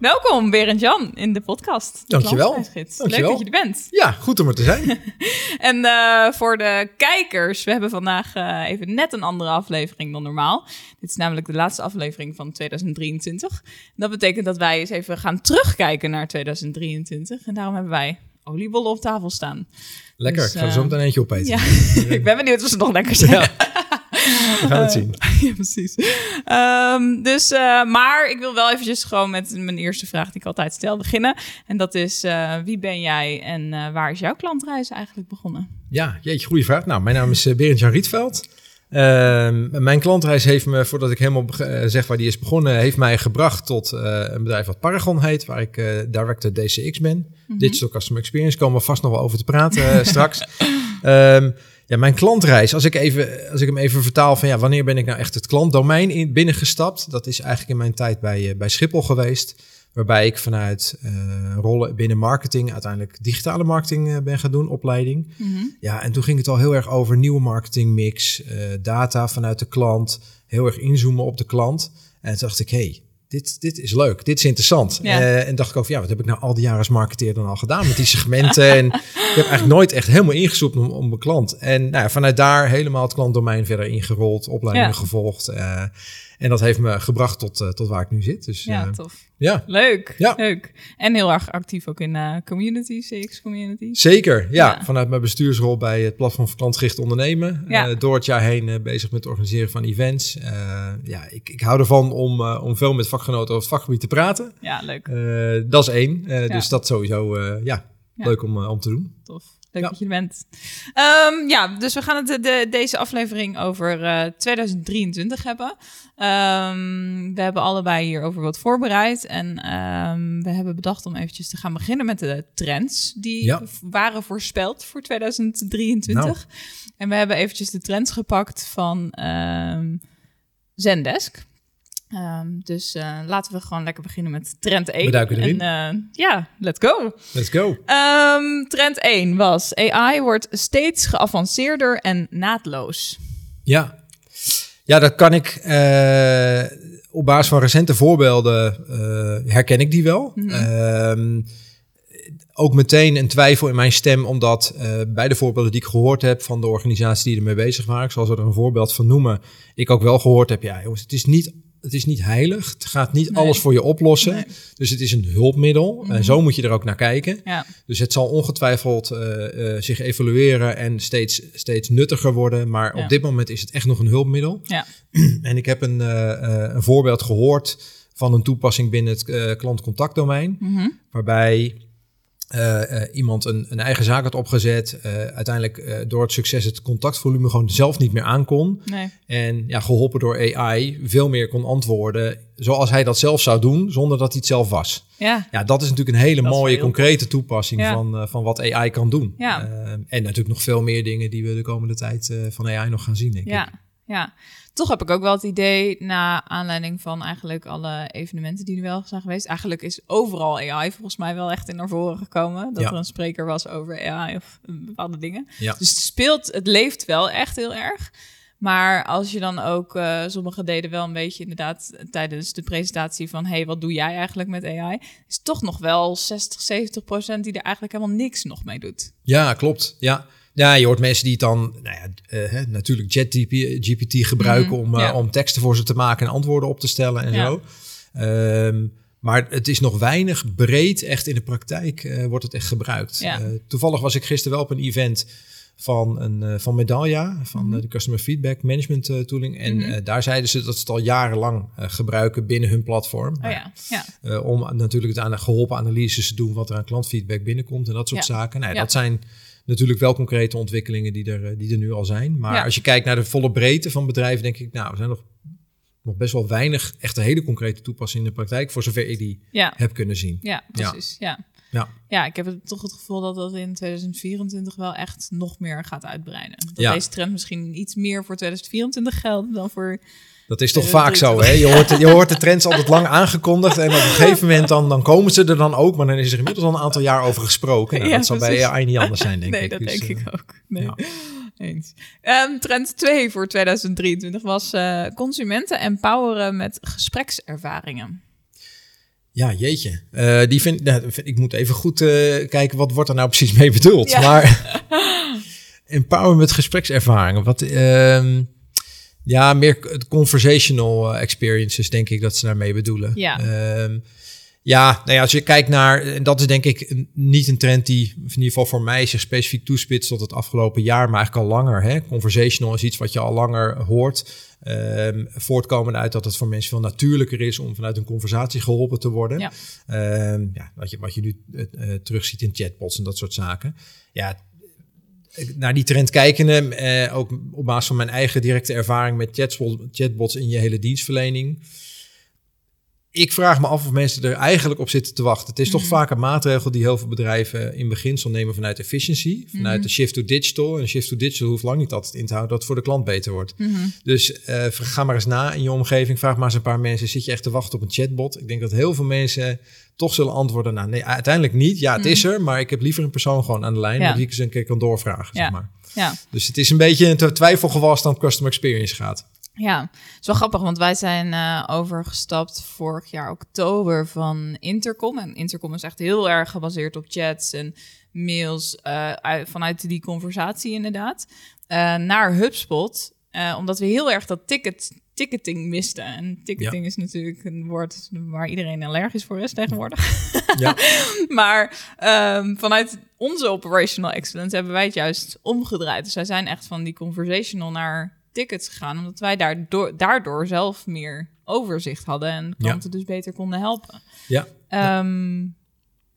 Welkom Berend Jan in de podcast. Dankjewel. Dankjewel. Leuk dat je er bent. Ja, goed om er te zijn. En eh, voor de kijkers, we hebben vandaag eh, even net een andere aflevering dan normaal. Dit is namelijk de laatste aflevering van 2023. Dat betekent dat wij eens even gaan terugkijken naar 2023. En daarom hebben wij oliebollen op tafel staan. Lekker, Dus, ik ga er eh, zo meteen eentje opeten. Ja, ik ben benieuwd of ze nog lekker zijn. Ja. We gaan het zien. ja, precies. Ehm, dus, eh, maar ik wil wel eventjes gewoon met mijn eerste vraag die ik altijd stel beginnen. En dat is, eh, wie ben jij en eh, waar is jouw klantreis eigenlijk begonnen? Ja, jeetje, goede vraag. Nou, mijn naam is eh, Berend-Jan Rietveld. Ehm, mijn klantreis heeft me, voordat ik helemaal eh, zeg waar die is begonnen, heeft mij gebracht tot eh, een bedrijf wat Paragon heet, waar ik eh, director DCX ben. Digital Customer Experience, komen we vast nog wel over te praten eh, straks. Ehm, ja, mijn klantreis, als ik, even, als ik hem even vertaal van ja, wanneer ben ik nou echt het klantdomein in, binnengestapt? Dat is eigenlijk in mijn tijd bij, eh, bij Schiphol geweest. Waarbij ik vanuit eh, rollen binnen marketing uiteindelijk digitale marketing eh, ben gaan doen, opleiding. Ja, en toen ging het al heel erg over nieuwe marketingmix, data vanuit de klant, heel erg inzoomen op de klant. En toen dacht ik, hey, dit, dit is leuk, dit is interessant. Ja. Eh, en dacht ik ook, van, ja, wat heb ik nou al die jaren als marketeer dan al gedaan met die segmenten? en ik heb eigenlijk nooit echt helemaal ingezoomd om, om mijn klant. En nou, ja, vanuit daar helemaal het klantdomein verder ingerold, opleidingen Ja. gevolgd. eh, en dat heeft me gebracht tot, eh, tot waar ik nu zit. Dus Ja, ja, tof. ja Leuk, Ja. leuk. En heel erg actief ook in eh community, CX community. Zeker, ja. Ja. Vanuit mijn bestuursrol bij het platform voor klantgericht ondernemen. Ja. Eh, door het jaar heen eh, bezig met het organiseren van events. Eh, ja, ik, ik hou ervan om, eh, om veel met vakgenoten over het vakgebied te praten. Ja, leuk. Eh, dat is één. Eh. Dus dat sowieso, eh, ja, leuk om, eh, om te doen. Tof. Leuk Ja. dat je er bent. Ehm, ja, dus we gaan het de, de- deze aflevering over eh, 2023 hebben. Ehm, we hebben allebei hierover wat voorbereid. En ehm, we hebben bedacht om eventjes te gaan beginnen met de trends die Ja. waren voorspeld voor 2023. Nou. En we hebben eventjes de trends gepakt van Zendesk. Ehm, dus eh, laten we gewoon lekker beginnen met trend 1. We duiken erin. En eh, ja, let's go. Let's go. Ehm, trend 1 was: AI wordt steeds geavanceerder en naadloos. Ja, ja dat kan ik eh, op basis van recente voorbeelden herken ik die wel. Mhm. Ehm, ook meteen een twijfel in mijn stem, omdat bij de voorbeelden die ik gehoord heb van de organisaties die ermee bezig waren, zal ze er een voorbeeld van noemen, ik ook wel gehoord heb, ja jongens, het is niet, het is niet heilig, het gaat niet Nee. alles voor je oplossen, Nee. dus het is een hulpmiddel Mhm. en zo moet je er ook naar kijken. Ja, Dus het zal ongetwijfeld eh, eh, zich evalueren en steeds, steeds nuttiger worden. Maar Ja. op dit moment is het echt nog een hulpmiddel. ja, En ik heb een, eh, een voorbeeld gehoord van een toepassing binnen het klantcontactdomein. Mhm. Waarbij eh, eh, iemand een, een eigen zaak had opgezet. eh, uiteindelijk door het succes het contactvolume gewoon zelf niet meer aankon. nee, En ja, geholpen door AI veel meer kon antwoorden zoals hij dat zelf zou doen, zonder dat hij het zelf was. ja, Ja, dat is natuurlijk een hele Dat mooie, concrete toepassing Ja. van, van wat AI kan doen. Ja. En natuurlijk nog veel meer dingen die we de komende tijd van AI nog gaan zien, denk ik. ja, ja. Toch heb ik ook wel het idee, na aanleiding van eigenlijk alle evenementen die er wel zijn geweest. Eigenlijk is overal AI volgens mij wel echt in naar voren gekomen. Dat Ja. er een spreker was over AI of eh, bepaalde dingen. Ja. Dus het speelt, het leeft wel echt heel erg. Maar als je dan ook, eh sommigen deden wel een beetje inderdaad tijdens de presentatie van, hey, wat doe jij eigenlijk met AI? Is toch nog wel 60, 70 procent die er eigenlijk helemaal niks nog mee doet. Ja, klopt. Ja. Ja, je hoort mensen die het dan nou ja, hè, natuurlijk ChatGPT gebruiken Mhm, om, eh, ja. om teksten voor ze te maken en antwoorden op te stellen en Ja. zo. Ehm, maar het is nog weinig breed, echt in de praktijk eh, wordt het echt gebruikt. Toevallig was ik gisteren wel op een event van, een, van Medallia, van Mhm. de Customer Feedback Management Tooling. En Mhm. daar zeiden ze dat ze het al jarenlang gebruiken binnen hun platform. Oh ja, ja, om natuurlijk het aan de geholpen analyses te doen wat er aan klantfeedback binnenkomt en dat soort zaken. Nou. Dat zijn natuurlijk wel concrete ontwikkelingen die er, die er nu al zijn. Maar als je kijkt naar de volle breedte van bedrijven, denk ik, nou, er zijn nog, nog best wel weinig echte hele concrete toepassingen in de praktijk, voor zover ik die heb kunnen zien. Ja, precies. Ja. Ja. ja, ik heb toch het gevoel dat dat in 2024 wel echt nog meer gaat uitbreiden. Dat deze trend misschien iets meer voor 2024 geldt dan voor dat is toch vaak zo, hè? Je hoort, je hoort de trends altijd lang aangekondigd en op een gegeven moment dan, dan komen ze er dan ook, maar dan is er inmiddels al een aantal jaar over gesproken. Nou, dat zal bij AI niet anders zijn, denk nee, ik. Nee, dat dus, denk ik eh, ook. Nee. Eens. Um, trend 2 voor 2023 was uh, consumenten empoweren met gesprekservaringen. Ja, jeetje. Uh, die vind, nou, ik moet even goed kijken, wat wordt er nou precies mee bedoeld? Ja. Maar empoweren met gesprekservaringen. Wat... Uh, ja, meer conversational eh, experiences, denk ik dat ze daarmee bedoelen. Ja. Ehm, ja, nou ja, als je kijkt naar, en dat is denk ik niet een trend die, in ieder geval voor mij, zich specifiek toespitst tot het afgelopen jaar, maar eigenlijk al langer. Hè? Conversational is iets wat je al langer hoort. Um, voortkomend uit dat het voor mensen veel natuurlijker is om vanuit een conversatie geholpen te worden. Ja. Um, ja wat, je, wat je nu uh, uh, terugziet in chatbots en dat soort zaken. Ja, naar die trend kijkende, eh, ook op basis van mijn eigen directe ervaring met chatbots in je hele dienstverlening. Ik vraag me af of mensen er eigenlijk op zitten te wachten. Het is toch mhm. vaak een maatregel die heel veel bedrijven in beginsel nemen vanuit efficiency, vanuit mhm. de shift to digital. En shift to digital hoeft lang niet altijd in te houden dat het voor de klant beter wordt. Mhm. Dus uh, ga maar eens na in je omgeving. Vraag maar eens een paar mensen: zit je echt te wachten op een chatbot? Ik denk dat heel veel mensen toch zullen antwoorden, nou nee, uiteindelijk niet. Ja, het is er, maar ik heb liever een persoon gewoon aan de lijn ja. die ik eens een keer kan doorvragen, ja. zeg maar. Ja. Dus het is een beetje een twijfelgewas dan customer experience gaat. Ja, het is wel grappig, want wij zijn uh, overgestapt vorig jaar oktober van Intercom. En Intercom is echt heel erg gebaseerd op chats en mails uh, vanuit die conversatie inderdaad. Uh, naar HubSpot, omdat we heel erg dat ticket ticketing miste. En ticketing is natuurlijk een woord waar iedereen allergisch voor is tegenwoordig. Ja. maar um, vanuit onze operational excellence hebben wij het juist omgedraaid. Dus wij zijn echt van die conversational naar tickets gegaan, omdat wij daardoor, daardoor zelf meer overzicht hadden en klanten dus beter konden helpen. Ja. Um,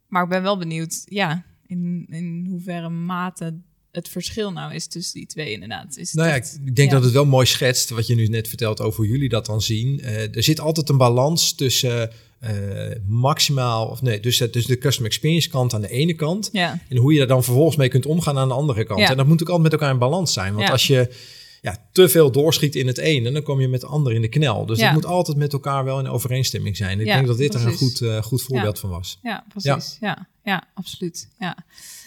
maar ik ben wel benieuwd, ja, in, in hoeverre mate het verschil nou is tussen die twee inderdaad. Is nou ja, ik denk dat het wel mooi schetst wat je nu net vertelt over hoe jullie dat dan zien. Uh, er zit altijd een balans tussen uh, maximaal, of nee, dus, dus de customer experience kant aan de ene kant. Ja. En hoe je daar dan vervolgens mee kunt omgaan aan de andere kant. En dat moet ook altijd met elkaar in balans zijn. Want als je ja, te veel doorschiet in het ene, dan kom je met de ander in de knel. Dus het moet altijd met elkaar wel in overeenstemming zijn. Ik denk dat dit er een goed, uh, goed voorbeeld van was. Ja, precies. Ja, ja, absoluut. Ja.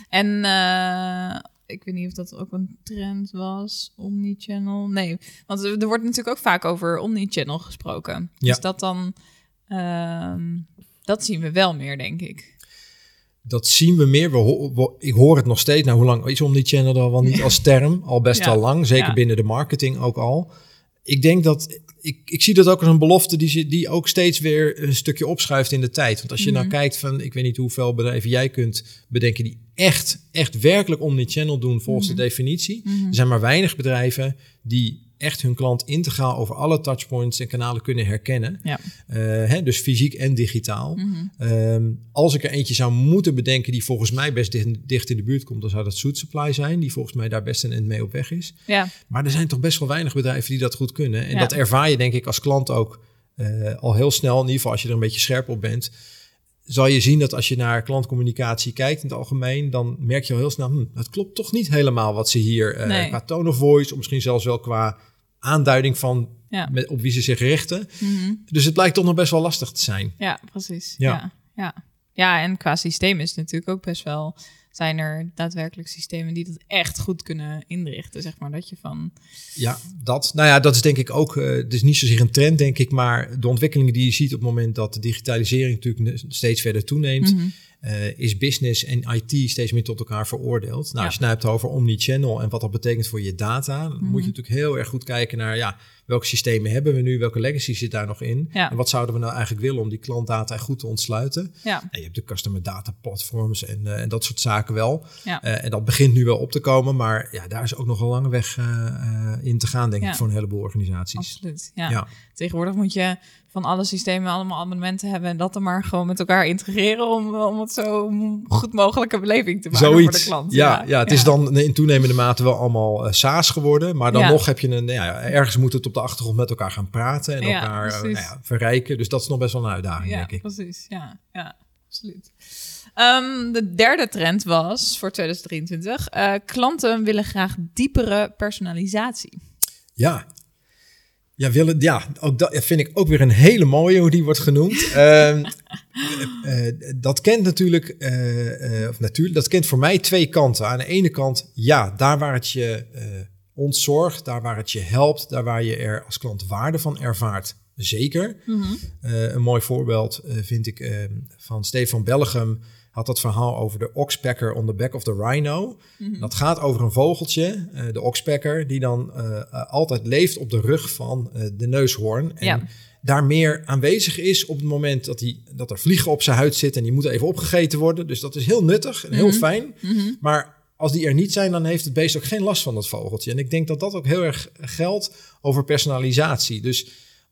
En uh, ik weet niet of dat ook een trend was, omnichannel. Nee, want er wordt natuurlijk ook vaak over omnichannel gesproken. Ja. Is dat dan... Uh, dat zien we wel meer, denk ik dat zien we meer. We, ik hoor het nog steeds. Nou, hoe lang is omnichannel al wel niet als term? Al best wel lang. Zeker binnen de marketing ook al. Ik denk dat ik, ik zie dat ook als een belofte die, die ook steeds weer een stukje opschuift in de tijd. Want als je nou mhm. kijkt van, ik weet niet hoeveel bedrijven jij kunt bedenken die echt, echt werkelijk omnichannel doen volgens de mhm. definitie. Mhm. Er zijn maar weinig bedrijven die echt hun klant integraal over alle touchpoints en kanalen kunnen herkennen. Ja. Uh, hè, dus fysiek en digitaal. Mm -hmm. als ik er eentje zou moeten bedenken die volgens mij best dicht, in de buurt komt, dan zou dat Suit Supply zijn, die volgens mij daar best een end mee op weg is. Ja. Maar er zijn toch best wel weinig bedrijven die dat goed kunnen. En dat ervaar je denk ik als klant ook uh, al heel snel, in ieder geval als je er een beetje scherp op bent zal je zien dat als je naar klantcommunicatie kijkt in het algemeen, dan merk je al heel snel, hm, het klopt toch niet helemaal wat ze hier uh, qua tone of voice, of misschien zelfs wel qua aanduiding van met, op wie ze zich richten. Mhm. Dus het lijkt toch nog best wel lastig te zijn. Ja, precies. Ja. ja. Ja, ja. en qua systeem is het natuurlijk ook best wel zijn er daadwerkelijk systemen die dat echt goed kunnen inrichten, zeg maar, dat je van... Ja, dat. Nou ja, dat is denk ik ook, uh, het is niet zozeer een trend, denk ik, maar de ontwikkelingen die je ziet op het moment dat de digitalisering natuurlijk steeds verder toeneemt, mhm. Uh, is business en IT steeds meer tot elkaar veroordeeld. Nou, als je het nou hebt over omnichannel en wat dat betekent voor je data, moet je mhm. natuurlijk heel erg goed kijken naar, ja, welke systemen hebben we nu, welke legacy zit daar nog in en wat zouden we nou eigenlijk willen om die klantdata goed te ontsluiten. Ja. En je hebt de customer data platforms en, uh, en dat soort zaken wel. Ja. Uh, en dat begint nu wel op te komen, maar ja, daar is ook nog een lange weg in te gaan, denk ik, voor een heleboel organisaties. Absoluut, ja. Tegenwoordig moet je van alle systemen allemaal abonnementen hebben en dat er maar gewoon met elkaar integreren om, om het zo goed mogelijke beleving te maken Zoiets. voor de klant. Ja, ja, het is dan in toenemende mate wel allemaal uh, SaaS geworden. Maar dan Ja. nog heb je een... Ja, ergens moet het op de achtergrond met elkaar gaan praten. En Ja, elkaar uh, nou ja, verrijken. Dus dat is nog best wel een uitdaging, Ja, denk ik. precies. Ja, ja absoluut. Ehm, de derde trend was voor 2023. eh, klanten willen graag diepere personalisatie. Ja. Ja, willen, ja, ook dat vind ik ook weer een hele mooie hoe die wordt genoemd. Ehm, eh, eh, dat kent natuurlijk, eh, of natuurlijk, dat kent voor mij twee kanten. Aan de ene kant, ja, daar waar het je ontzorgt, daar waar het je helpt, daar waar je er als klant waarde van ervaart, zeker. Eh, een mooi voorbeeld vind ik van Stefan Bellegem. Had dat verhaal over de oxpecker on the back of the rhino. Dat gaat over een vogeltje, eh, de oxpecker, die dan eh, eh, altijd leeft op de rug van de neushoorn. En Ja. daar meer aanwezig is op het moment dat, hij, dat er vliegen op zijn huid zitten en die moeten even opgegeten worden. Dus dat is heel nuttig en heel fijn. Maar als die er niet zijn, dan heeft het beest ook geen last van dat vogeltje. En ik denk dat dat ook heel erg geldt over personalisatie. Dus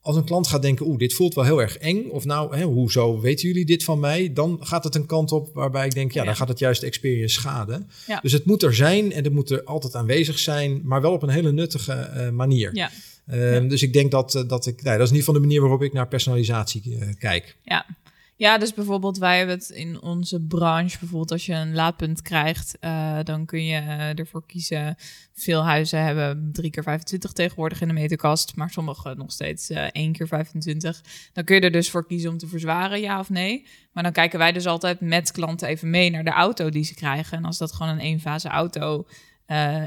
als een klant gaat denken, oeh, dit voelt wel heel erg eng. Of nou, hè, hoezo weten jullie dit van mij? Dan gaat het een kant op waarbij ik denk, ja, Ja. dan gaat het juist de experience schaden. Ja. Dus het moet er zijn en het moet er altijd aanwezig zijn, maar wel op een hele nuttige eh, manier. Ja, Ehm, Dus ik denk dat, eh, dat ik, nou, dat is in ieder geval de manier waarop ik naar personalisatie eh, kijk. ja. Ja, dus bijvoorbeeld wij hebben het in onze branche, bijvoorbeeld als je een laadpunt krijgt, eh, dan kun je eh, ervoor kiezen. Veel huizen hebben 3 keer 25 tegenwoordig in de meterkast, maar sommige nog steeds eh 1 keer 25. Dan kun je er dus voor kiezen om te verzwaren, ja of nee. Maar dan kijken wij dus altijd met klanten even mee naar de auto die ze krijgen. En als dat gewoon een eenfase auto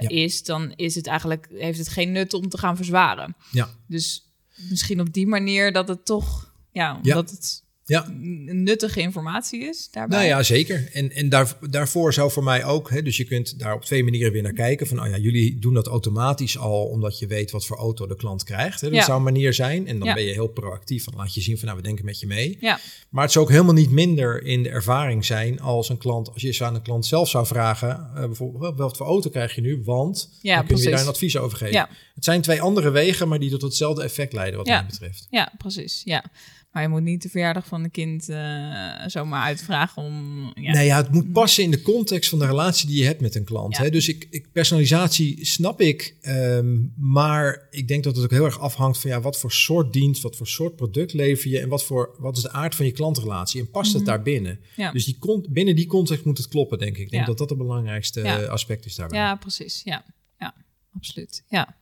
is, dan is het eigenlijk, heeft het geen nut om te gaan verzwaren. Ja, Dus misschien op die manier dat het toch, ja, Ja. dat het ja. nuttige informatie is daarbij. Nou ja, zeker. En, en daar, daarvoor zou voor mij ook, hè, dus je kunt daar op twee manieren weer naar kijken. Van, oh ja, jullie doen dat automatisch al, omdat je weet wat voor auto de klant krijgt. Hè. Dat Ja. zou een manier zijn. En dan Ja. ben je heel proactief. Van laat je zien van, nou, we denken met je mee. Ja, Maar het zou ook helemaal niet minder in de ervaring zijn als een klant, als je eens aan een klant zelf zou vragen, eh, bijvoorbeeld, wat voor auto krijg je nu? Want Ja, dan precies. je daar een advies over geven. Het zijn twee andere wegen, maar die tot hetzelfde effect leiden, wat Ja. mij betreft. ja, precies. Ja. Maar je moet niet de verjaardag van een kind eh, zomaar uitvragen om... Ja. Nee, ja, het moet passen in de context van de relatie die je hebt met een klant. Ja. Hè? Dus ik, ik, personalisatie snap ik, ehm, maar ik denk dat het ook heel erg afhangt van ja, wat voor soort dienst, wat voor soort product lever je en wat, voor, wat is de aard van je klantrelatie en past het daar binnen? Mhm. Ja. Dus die, binnen die context moet het kloppen, denk ik. Ik denk dat dat het belangrijkste eh, aspect is daarbij. Ja, precies. Ja, ja absoluut. Ja.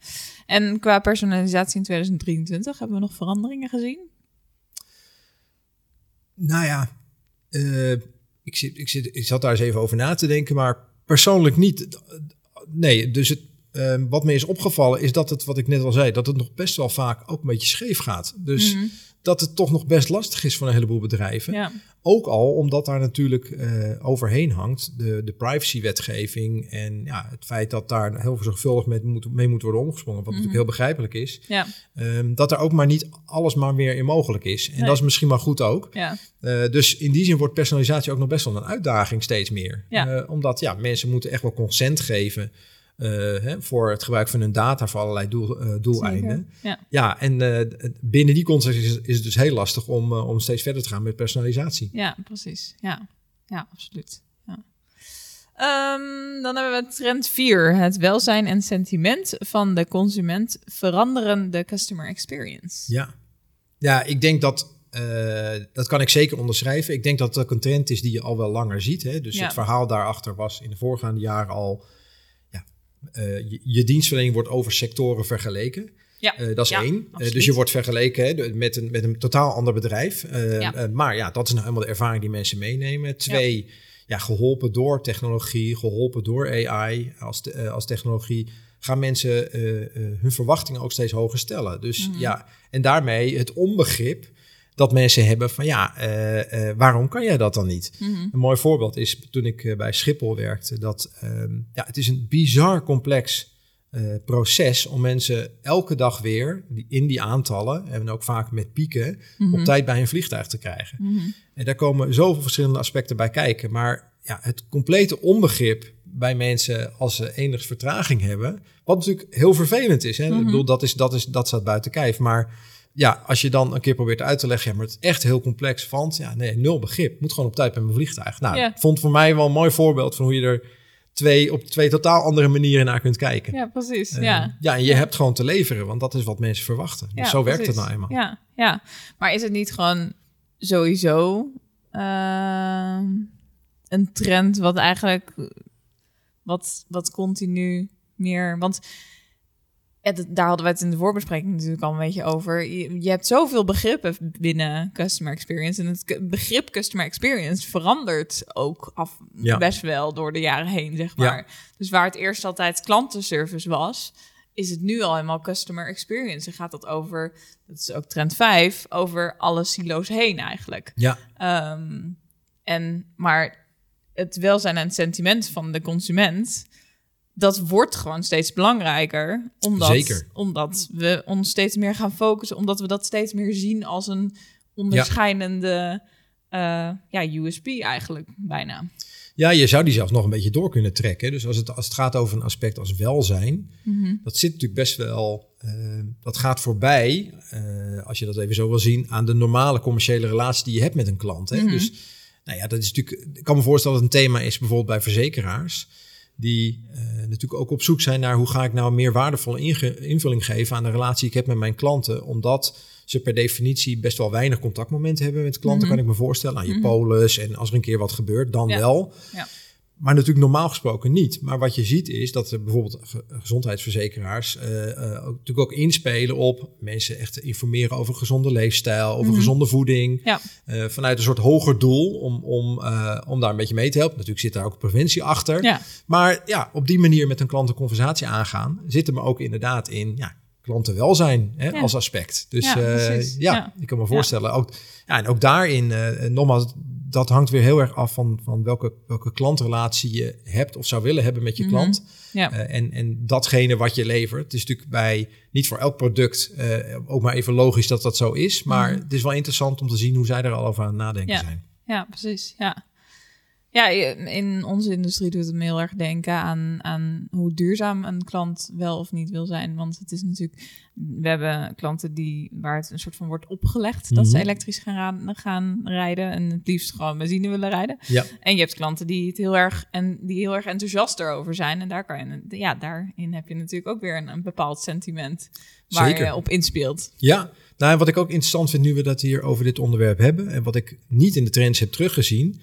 En qua personalisatie in 2023 hebben we nog veranderingen gezien? Nou ja, eh, ik, zit, ik, zit, ik zat daar eens even over na te denken, maar persoonlijk niet. Nee, dus het, eh, wat me is opgevallen is dat het, wat ik net al zei, dat het nog best wel vaak ook een beetje scheef gaat. Dus Mhm. Dat het toch nog best lastig is voor een heleboel bedrijven. Ja, Ook al omdat daar natuurlijk eh, overheen hangt de, de privacywetgeving en ja, het feit dat daar heel zorgvuldig met moet, mee moet worden omgesprongen, wat natuurlijk heel begrijpelijk is. ja, Ehm, dat er ook maar niet alles maar weer in mogelijk is. En Nee. dat is misschien maar goed ook. ja, Eh, dus in die zin wordt personalisatie ook nog best wel een uitdaging steeds meer. Ja. Eh, omdat ja, mensen moeten echt wel consent geven hè, voor het gebruik van hun data voor allerlei doel, eh, doeleinden. zeker. Ja. Ja, en eh, binnen die context is, is het dus heel lastig om, eh, om steeds verder te gaan met personalisatie. ja, precies. Ja, ja absoluut. Ja. Ehm, dan hebben we trend 4. Het welzijn en sentiment van de consument veranderen de customer experience. Ja, ja ik denk dat. eh, dat kan ik zeker onderschrijven. Ik denk dat dat ook een trend is die je al wel langer ziet. Hè? Dus Ja. het verhaal daarachter was in de voorgaande jaren al. Eh, je, je dienstverlening wordt over sectoren vergeleken. Ja, Eh, dat is Ja, één. Eh, dus je wordt vergeleken hè, met, een, met een totaal ander bedrijf. Ja. maar ja, dat is nou helemaal de ervaring die mensen meenemen. Twee, ja. geholpen door technologie, geholpen door AI als, te- als technologie, gaan mensen hun verwachtingen ook steeds hoger stellen. Dus Mhm. ja, en daarmee het onbegrip dat mensen hebben van ja, eh, eh, waarom kan jij dat dan niet? Mhm. Een mooi voorbeeld is toen ik eh, bij Schiphol werkte, dat ehm, ja, het is een bizar complex proces om mensen elke dag weer die, in die aantallen, en ook vaak met pieken, op tijd bij een vliegtuig te krijgen. Mhm. En daar komen zoveel verschillende aspecten bij kijken. Maar ja, het complete onbegrip bij mensen als ze enige vertraging hebben, wat natuurlijk heel vervelend is. Hè? Ik bedoel, dat, is, dat, is, dat staat buiten kijf. Maar ja, als je dan een keer probeert uit te leggen, ja, maar het is echt heel complex, want ja, nee, nul begrip. Moet gewoon op tijd met mijn vliegtuig. Nou, Ja. vond voor mij wel een mooi voorbeeld van hoe je er twee op twee totaal andere manieren naar kunt kijken. Ja, precies. Eh, ja. ja, en je hebt gewoon te leveren, want dat is wat mensen verwachten. Dus Ja, zo werkt het nou eenmaal. Ja, ja, maar is het niet gewoon sowieso ehm, een trend wat eigenlijk wat, wat continu meer. Want ja, daar hadden we het in de voorbespreking natuurlijk al een beetje over. Je, je hebt zoveel begrippen binnen customer experience. En het begrip customer experience verandert ook af, Ja. best wel door de jaren heen, zeg Ja. maar. Dus waar het eerst altijd klantenservice was, is het nu al helemaal customer experience. En gaat dat over, dat is ook trend 5, over alle silo's heen eigenlijk. Ja, Ehm, en, maar het welzijn en het sentiment van de consument, dat wordt gewoon steeds belangrijker. Omdat, Zeker. omdat we ons steeds meer gaan focussen, omdat we dat steeds meer zien als een onderscheidende eh, ja, USP eigenlijk bijna. Ja, je zou die zelfs nog een beetje door kunnen trekken. Dus als het, als het gaat over een aspect als welzijn, Mhm. dat zit natuurlijk best wel, eh, dat gaat voorbij, eh, als je dat even zo wil zien, aan de normale commerciële relatie die je hebt met een klant. Hè? Mhm. Dus nou ja, dat is natuurlijk, ik kan me voorstellen dat het een thema is bijvoorbeeld bij verzekeraars, die eh, natuurlijk ook op zoek zijn naar hoe ga ik nou een meer waardevolle invulling geven aan de relatie die ik heb met mijn klanten, omdat ze per definitie best wel weinig contactmomenten hebben met klanten, Mhm. kan ik me voorstellen. Aan je Mhm. polis en als er een keer wat gebeurt, dan Ja. wel. Ja. Maar natuurlijk normaal gesproken niet. Maar wat je ziet is dat er bijvoorbeeld ge- gezondheidsverzekeraars ook, natuurlijk ook inspelen op mensen echt te informeren over gezonde leefstijl, over Mhm. gezonde voeding. Ja. Eh, vanuit een soort hoger doel om, om, om daar een beetje mee te helpen. Natuurlijk zit daar ook preventie achter. Ja, Maar ja, op die manier met een klant een conversatie aangaan, zit er ook inderdaad in ja, klantenwelzijn hè, Ja. als aspect. Dus Ja, ja, ik kan me voorstellen. Ook, ja, en ook daarin, nogmaals, dat hangt weer heel erg af van, van welke, welke klantrelatie je hebt of zou willen hebben met je Mhm. klant. ja. Eh, en, en datgene wat je levert. Het is natuurlijk bij niet voor elk product eh, ook maar even logisch dat dat zo is. Maar Mhm. het is wel interessant om te zien hoe zij er al over aan het nadenken Ja. zijn. Ja, precies. Ja. Ja, in onze industrie doet het me heel erg denken aan, aan hoe duurzaam een klant wel of niet wil zijn. Want het is natuurlijk, we hebben klanten die, waar het een soort van wordt opgelegd dat ze Mhm. elektrisch gaan, gaan rijden en het liefst gewoon benzine willen rijden. Ja, En je hebt klanten die het heel erg en die heel erg enthousiast erover zijn. En daar kan je, ja, daarin heb je natuurlijk ook weer een, een bepaald sentiment waar Zeker. je op inspeelt. Ja, nou, en wat ik ook interessant vind nu we dat hier over dit onderwerp hebben, en wat ik niet in de trends heb teruggezien,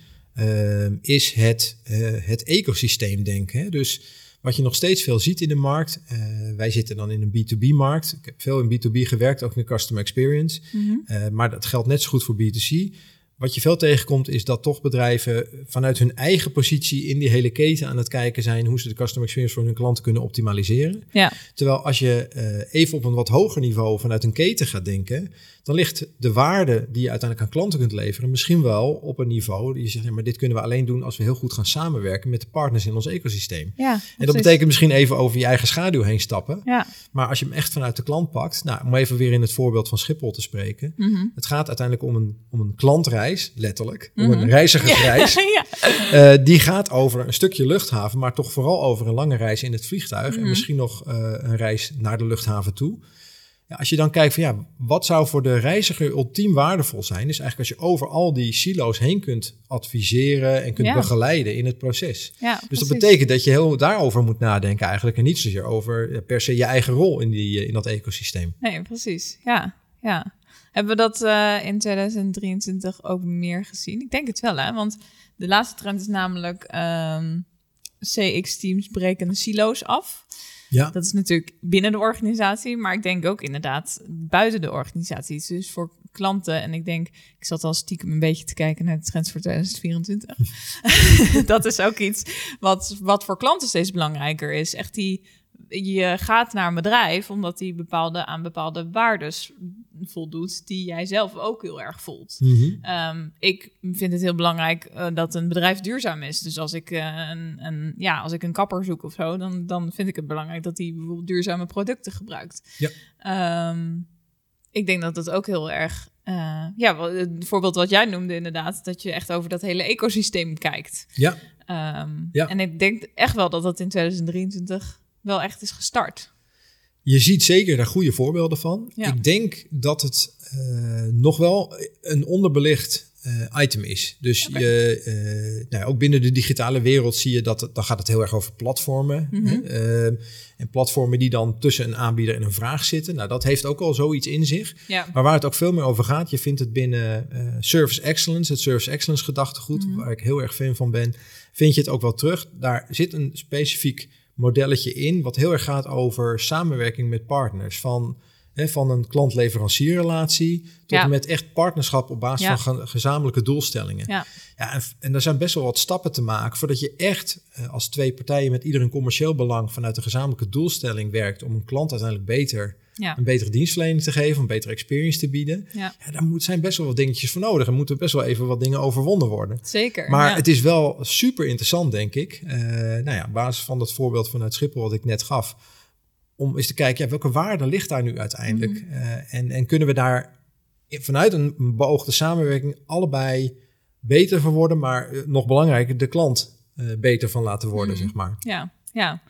is het, eh, het ecosysteem denken. Hè? Dus wat je nog steeds veel ziet in de markt, eh, wij zitten dan in een B2B-markt. Ik heb veel in B2B gewerkt, ook in customer experience. Eh, maar dat geldt net zo goed voor B2C. Wat je veel tegenkomt is dat toch bedrijven vanuit hun eigen positie in die hele keten aan het kijken zijn hoe ze de customer experience voor hun klanten kunnen optimaliseren. Ja, Terwijl als je even op een wat hoger niveau vanuit een keten gaat denken, dan ligt de waarde die je uiteindelijk aan klanten kunt leveren misschien wel op een niveau die je zegt, ja, maar dit kunnen we alleen doen als we heel goed gaan samenwerken met de partners in ons ecosysteem. ja. En dat betekent misschien even over je eigen schaduw heen stappen. Ja. Maar als je hem echt vanuit de klant pakt, nou, om even weer in het voorbeeld van Schiphol te spreken. Mhm. Het gaat uiteindelijk om een, om een klantreis, letterlijk, om Mhm. een reizigersreis. ja. Eh, die gaat over een stukje luchthaven, maar toch vooral over een lange reis in het vliegtuig. En Mhm. misschien nog eh, een reis naar de luchthaven toe. Ja, als je dan kijkt van ja, wat zou voor de reiziger ultiem waardevol zijn, is eigenlijk als je over al die silo's heen kunt adviseren en kunt Ja. begeleiden in het proces. ja Dus dat betekent dat je heel daarover moet nadenken eigenlijk en niet zozeer over ja, per se je eigen rol in, die, eh, in dat ecosysteem. Nee, precies. Ja, ja. Hebben we dat eh, in 2023 ook meer gezien? Ik denk het wel, hè? Want de laatste trend is namelijk ehm, CX-teams breken de silo's af. Ja, Dat is natuurlijk binnen de organisatie, maar ik denk ook inderdaad buiten de organisatie. Dus voor klanten, en ik denk, ik zat al stiekem een beetje te kijken naar de trends voor 2024. dat is ook iets wat, wat voor klanten steeds belangrijker is. Echt die, je gaat naar een bedrijf omdat die bepaalde, aan bepaalde waardes voldoet die jij zelf ook heel erg voelt. Mhm. Ehm, ik vind het heel belangrijk eh, dat een bedrijf duurzaam is. Dus als ik, eh, een, een, ja, als ik een kapper zoek of zo, dan, dan vind ik het belangrijk dat hij bijvoorbeeld duurzame producten gebruikt. Ja. Ehm, ik denk dat dat ook heel erg. eh, ja, het voorbeeld wat jij noemde, inderdaad, dat je echt over dat hele ecosysteem kijkt. ja. Ehm, Ja. En ik denk echt wel dat dat in 2023 wel echt is gestart. Je ziet zeker daar goede voorbeelden van. Ja. Ik denk dat het eh, nog wel een onderbelicht eh, item is. Dus je, eh, nou, ook binnen de digitale wereld zie je dat het, dan gaat het heel erg over platformen. Hè. Eh, en platformen die dan tussen een aanbieder en een vraag zitten. Nou, dat heeft ook al zoiets in zich. Ja. Maar waar het ook veel meer over gaat, je vindt het binnen Service Excellence, het Service Excellence gedachtegoed, Mhm. waar ik heel erg fan van ben, vind je het ook wel terug. Daar zit een specifiek modelletje in, wat heel erg gaat over samenwerking met partners. Van, hè, van een klant-leverancierrelatie tot Ja. en met echt partnerschap op basis Ja. van ge- gezamenlijke doelstellingen. Ja. Ja, en, en er zijn best wel wat stappen te maken voordat je echt eh, als twee partijen met ieder een commercieel belang vanuit een gezamenlijke doelstelling werkt om een klant uiteindelijk beter Ja. een betere dienstverlening te geven, een betere experience te bieden. Ja. Ja, daar moet, zijn best wel wat dingetjes voor nodig. Er moeten best wel even wat dingen overwonnen worden. Zeker. Maar ja. het is wel super interessant, denk ik. Eh, nou ja, op basis van dat voorbeeld vanuit Schiphol wat ik net gaf. Om eens te kijken, ja, welke waarde ligt daar nu uiteindelijk? Mhm. Eh, en, en kunnen we daar vanuit een beoogde samenwerking allebei beter van worden, maar eh, nog belangrijker, de klant beter van laten worden, Mhm. zeg maar. Ja, ja.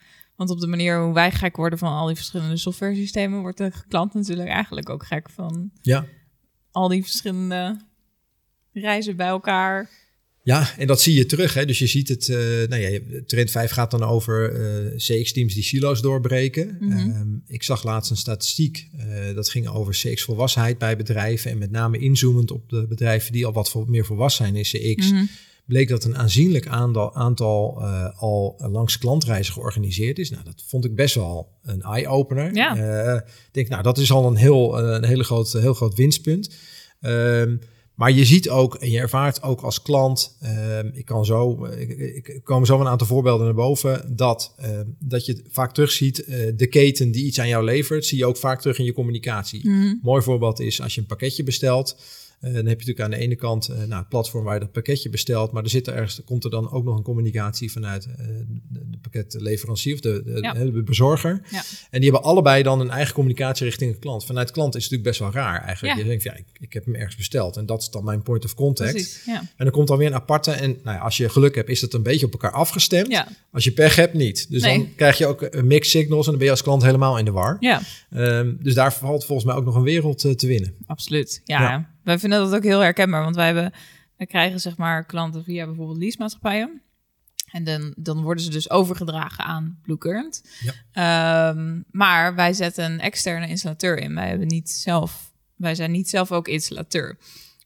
Want op de manier hoe wij gek worden van al die verschillende software systemen, wordt de klant natuurlijk eigenlijk ook gek van Ja. al die verschillende reizen bij elkaar. Ja, en dat zie je terug. Hè? Dus je ziet het, eh, nou ja, Trend 5 gaat dan over eh, CX-teams die silo's doorbreken. Mhm. Ehm, ik zag laatst een statistiek, eh, dat ging over CX-volwassenheid bij bedrijven. En met name inzoomend op de bedrijven die al wat meer volwassen zijn in CX. Mhm. Bleek dat een aanzienlijk aantal, aantal eh, al langs klantreizen georganiseerd is. Nou, dat vond ik best wel een eye-opener. Ja. Eh, ik denk, nou, dat is al een heel, eh, een hele groot, heel groot winstpunt. Ehm, maar je ziet ook en je ervaart ook als klant, ehm, ik kan zo, ik, ik, komen zo een aantal voorbeelden naar boven, dat, ehm, dat je vaak terugziet, eh de keten die iets aan jou levert, zie je ook vaak terug in je communicatie. Mhm. Mooi voorbeeld is als je een pakketje bestelt. Eh, dan heb je natuurlijk aan de ene kant eh, nou, het platform waar je dat pakketje bestelt. Maar er zit er ergens, komt er dan ook nog een communicatie vanuit eh, de, pakketleverancier of de, de, Ja. de bezorger. Ja. En die hebben allebei dan een eigen communicatie richting de klant. Vanuit de klant is het natuurlijk best wel raar eigenlijk. Ja. Je denkt, ja, ik, ik heb hem ergens besteld. En dat is dan mijn point of contact. Precies. En dan komt dan weer een aparte. En nou ja, als je geluk hebt, is dat een beetje op elkaar afgestemd. Als je pech hebt, niet. Dus Nee. dan krijg je ook een mixed signals en dan ben je als klant helemaal in de war. ja, Ehm, dus daar valt volgens mij ook nog een wereld te winnen. absoluut. Ja. Wij vinden dat ook heel herkenbaar, want wij, hebben, wij krijgen zeg maar klanten via bijvoorbeeld leasemaatschappijen. En dan, dan worden ze dus overgedragen aan Blue Current. Ehm, maar wij zetten een externe installateur in. Wij, hebben niet zelf, wij zijn niet zelf ook installateur.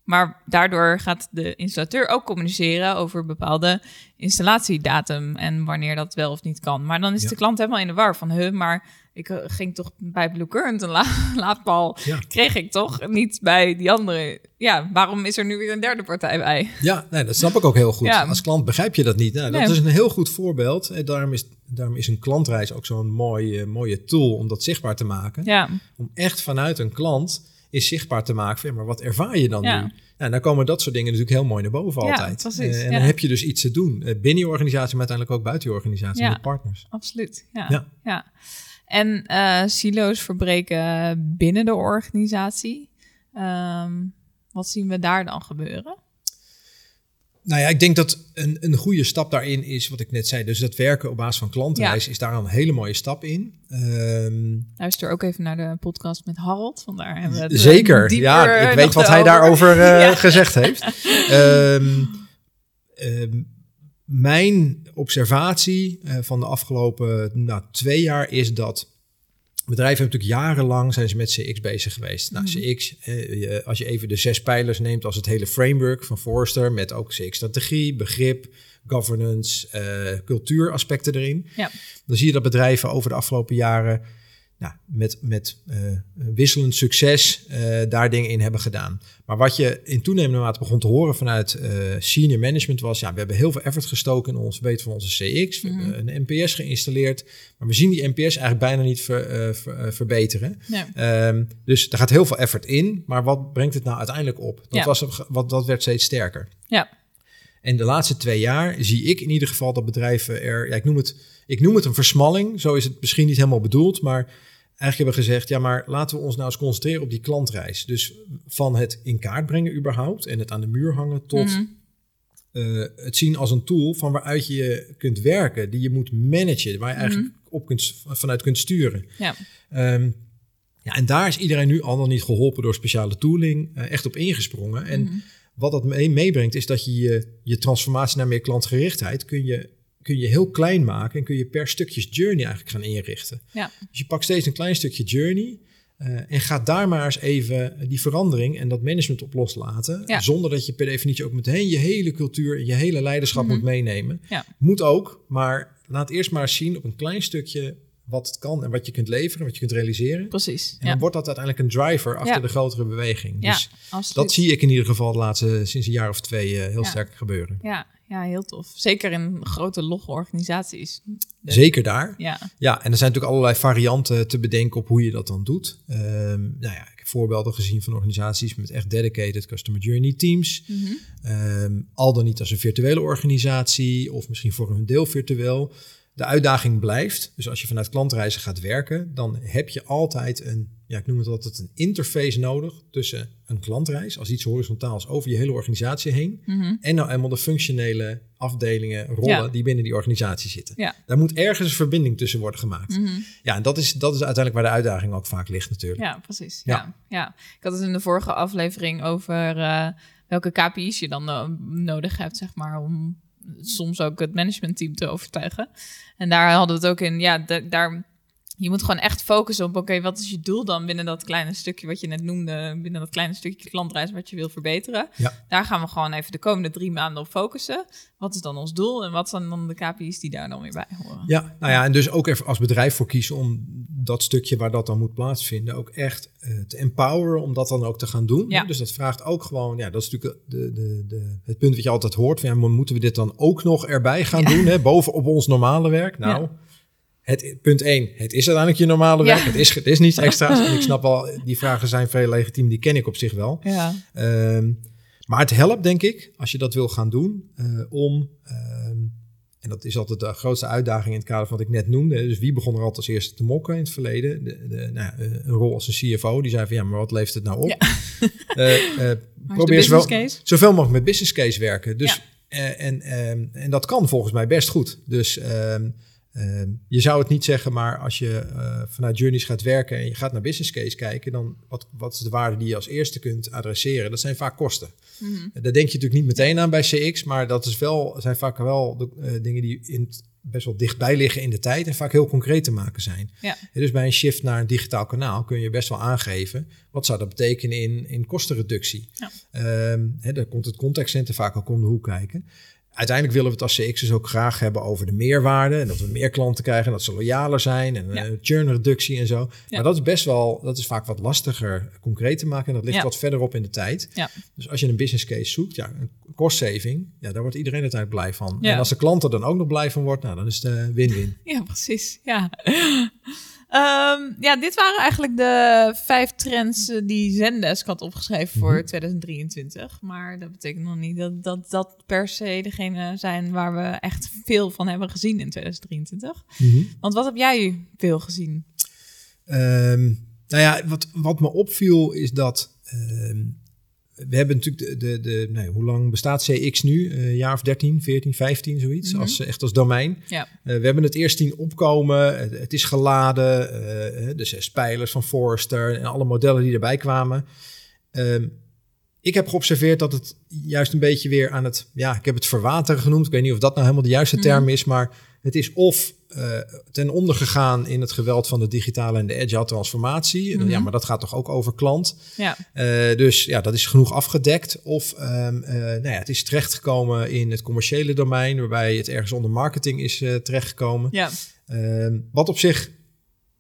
Maar daardoor gaat de installateur ook communiceren over bepaalde installatiedatum en wanneer dat wel of niet kan. Maar dan is Ja. de klant helemaal in de war van, huh, maar ik eh, ging toch bij Blue Current een la laadpaal, Ja. kreeg ik toch niet bij die andere. Ja, waarom is er nu weer een derde partij bij? Ja, nee, dat snap ik ook heel goed. Ja. Als klant begrijp je dat niet. Nou, dat Nee. is een heel goed voorbeeld. En daarom is, daarom is een klantreis ook zo'n mooie, mooie tool om dat zichtbaar te maken. Ja, Om echt vanuit een klant is zichtbaar te maken van, ja, maar wat ervaar je dan Ja. nu? Nou, dan komen dat soort dingen natuurlijk heel mooi naar boven Ja, altijd. precies, Eh, en dan heb je dus iets te doen. eh, binnen je organisatie, maar uiteindelijk ook buiten je organisatie met partners. absoluut. Ja. Ja. En eh, silo's verbreken binnen de organisatie. Ehm, wat zien we daar dan gebeuren? Nou ja, ik denk dat een, een goede stap daarin is wat ik net zei. Dus dat werken op basis van klantreis is daar een hele mooie stap in. Ehm, Luister ook even naar de podcast met Harold. Vandaar hebben we het eh, Zeker, ja, ik weet wat hij over. daarover eh, Ja. gezegd heeft. Ehm, mijn observatie eh, van de afgelopen nou, twee jaar is dat bedrijven hebben natuurlijk jarenlang zijn ze met CX bezig geweest. Nou, Mhm. CX, eh, als je even de zes pijlers neemt als het hele framework van Forrester met ook CX-strategie, begrip, governance, eh, cultuuraspecten erin. Ja. Dan zie je dat bedrijven over de afgelopen jaren nou, met, met eh, wisselend succes eh, daar dingen in hebben gedaan. Maar wat je in toenemende mate begon te horen vanuit eh, senior management was... ja, we hebben heel veel effort gestoken in ons weten van onze CX. We Mhm. hebben een NPS geïnstalleerd. Maar we zien die NPS eigenlijk bijna niet ver- ver- verbeteren. Ja. Ehm, dus er gaat heel veel effort in. Maar wat brengt het nou uiteindelijk op? Dat, Ja. was, wat, dat werd steeds sterker. Ja. En de laatste twee jaar zie ik in ieder geval dat bedrijven er, ja, ik, noem het, ik noem het een versmalling. Zo is het misschien niet helemaal bedoeld, maar eigenlijk hebben we gezegd, ja, maar laten we ons nou eens concentreren op die klantreis. Dus van het in kaart brengen überhaupt en het aan de muur hangen tot Mhm. eh, het zien als een tool van waaruit je kunt werken, die je moet managen, waar je eigenlijk Mhm. op kunt, vanuit kunt sturen. Ja. Ehm, ja, en daar is iedereen nu al dan niet geholpen door speciale tooling eh, echt op ingesprongen. En Mhm. wat dat mee- meebrengt is dat je, je je transformatie naar meer klantgerichtheid kun je, kun je heel klein maken en kun je per stukjes journey eigenlijk gaan inrichten. Ja. Dus je pakt steeds een klein stukje journey eh, en gaat daar maar eens even die verandering en dat management op loslaten. Ja. Zonder dat je per definitie ook meteen je hele cultuur en je hele leiderschap Mhm. moet meenemen. Ja. Moet ook, maar laat eerst maar eens zien op een klein stukje wat het kan en wat je kunt leveren, wat je kunt realiseren. Precies. En Ja. dan wordt dat uiteindelijk een driver achter de grotere beweging. Ja, Dus dat zie ik in ieder geval de laatste, sinds een jaar of twee eh, heel sterk gebeuren. Ja, ja, heel tof. Zeker in grote logge organisaties. Zeker daar. Ja, Ja, en er zijn natuurlijk allerlei varianten te bedenken op hoe je dat dan doet. Ehm, nou ja, ik heb voorbeelden gezien van organisaties met echt dedicated customer journey teams. Mhm. Ehm, al dan niet als een virtuele organisatie of misschien voor een deel virtueel. De uitdaging blijft. Dus als je vanuit klantreizen gaat werken, dan heb je altijd een, ja, ik noem het altijd een interface nodig tussen een klantreis als iets horizontaals over je hele organisatie heen. Mhm. En nou eenmaal de functionele afdelingen, rollen Ja. die binnen die organisatie zitten. Ja. Daar moet ergens een verbinding tussen worden gemaakt. Mhm. Ja, en dat is, dat is uiteindelijk waar de uitdaging ook vaak ligt natuurlijk. Ja, precies. Ja. Ja. Ja. Ik had het in de vorige aflevering over eh, welke KPI's je dan eh, nodig hebt, zeg maar, om soms ook het managementteam te overtuigen. En daar hadden we het ook in, ja, da- daar, je moet gewoon echt focussen op, oké, wat is je doel dan binnen dat kleine stukje wat je net noemde, binnen dat kleine stukje klantreis wat je wil verbeteren. Ja. Daar gaan we gewoon even de komende drie maanden op focussen. Wat is dan ons doel en wat zijn dan de KPI's die daar dan weer bij horen? Ja, nou ja, en dus ook even als bedrijf voor kiezen om dat stukje waar dat dan moet plaatsvinden ook echt eh, te empoweren om dat dan ook te gaan doen. Ja. Dus dat vraagt ook gewoon, ja, dat is natuurlijk de, de, de, het punt wat je altijd hoort. Van, ja, moeten we dit dan ook nog erbij gaan Ja. doen, hè, bovenop ons normale werk? Nou, Ja. Het, punt één, het is uiteindelijk je normale Ja. werk. Het, is, het is niets extra's. en ik snap wel, die vragen zijn veel legitiem, die ken ik op zich wel. Ja, Ehm, maar het helpt, denk ik, als je dat wil gaan doen, eh, om, ehm, en dat is altijd de grootste uitdaging in het kader van wat ik net noemde. Dus wie begon er altijd als eerste te mokken in het verleden? De, de, nou, ja, eh, een rol als een CFO, die zei van ja, maar wat levert het nou op? Ja. Eh, maar probeer wel zoveel mogelijk met business case werken. Dus, Ja. en, ehm, en dat kan volgens mij best goed. Dus ehm, je zou het niet zeggen, maar als je eh, vanuit journeys gaat werken en je gaat naar business case kijken, dan wat, wat is de waarde die je als eerste kunt adresseren? Dat zijn vaak kosten. Mhm. Daar denk je natuurlijk niet meteen aan bij CX, maar dat is wel, zijn vaak wel de, eh, dingen die in best wel dichtbij liggen in de tijd en vaak heel concreet te maken zijn. Ja. En dus bij een shift naar een digitaal kanaal kun je best wel aangeven wat zou dat betekenen in, in kostenreductie. Ja. Ehm, daar komt het contactcenter vaak ook om de hoek kijken. Uiteindelijk willen we het als CX dus ook graag hebben over de meerwaarde. En dat we meer klanten krijgen en dat ze loyaler zijn. En Ja. eh, churnreductie en zo. Ja. Maar dat is best wel, dat is vaak wat lastiger concreet te maken. En dat ligt Ja. wat verderop in de tijd. Ja. Dus als je een business case zoekt, ja, een cost saving, ja, daar wordt iedereen uiteindelijk blij van. En als de klant er dan ook nog blij van wordt, nou, dan is het eh, win-win. Ja, precies. Ja. Ehm, ja, dit waren eigenlijk de vijf trends eh, die Zendesk had opgeschreven voor Mhm. 2023. Maar dat betekent nog niet dat, dat dat per se degene zijn waar we echt veel van hebben gezien in 2023. Want wat heb jij veel gezien? Ehm, nou ja, wat, wat me opviel is dat. ehm, we hebben natuurlijk de, de, de nee, hoe lang bestaat CX nu? Eh, Een jaar of 13, 14, 15, zoiets. Mhm. als, echt als domein. Ja. Eh, we hebben het eerst zien opkomen. Het, het is geladen. eh, de zes pijlers van Forrester en alle modellen die erbij kwamen. Ehm, ik heb geobserveerd dat het juist een beetje weer aan het... Ja, ik heb het verwateren genoemd. Ik weet niet of dat nou helemaal de juiste term Mhm. is. Maar het is of eh, ten onder gegaan in het geweld van de digitale en de agile transformatie. Dan, Mhm. Ja, maar dat gaat toch ook over klant. Ja. Eh, dus ja, dat is genoeg afgedekt. Of ehm, eh, nou ja, het is terechtgekomen in het commerciële domein, waarbij het ergens onder marketing is terechtgekomen. Ja. Ehm, wat op zich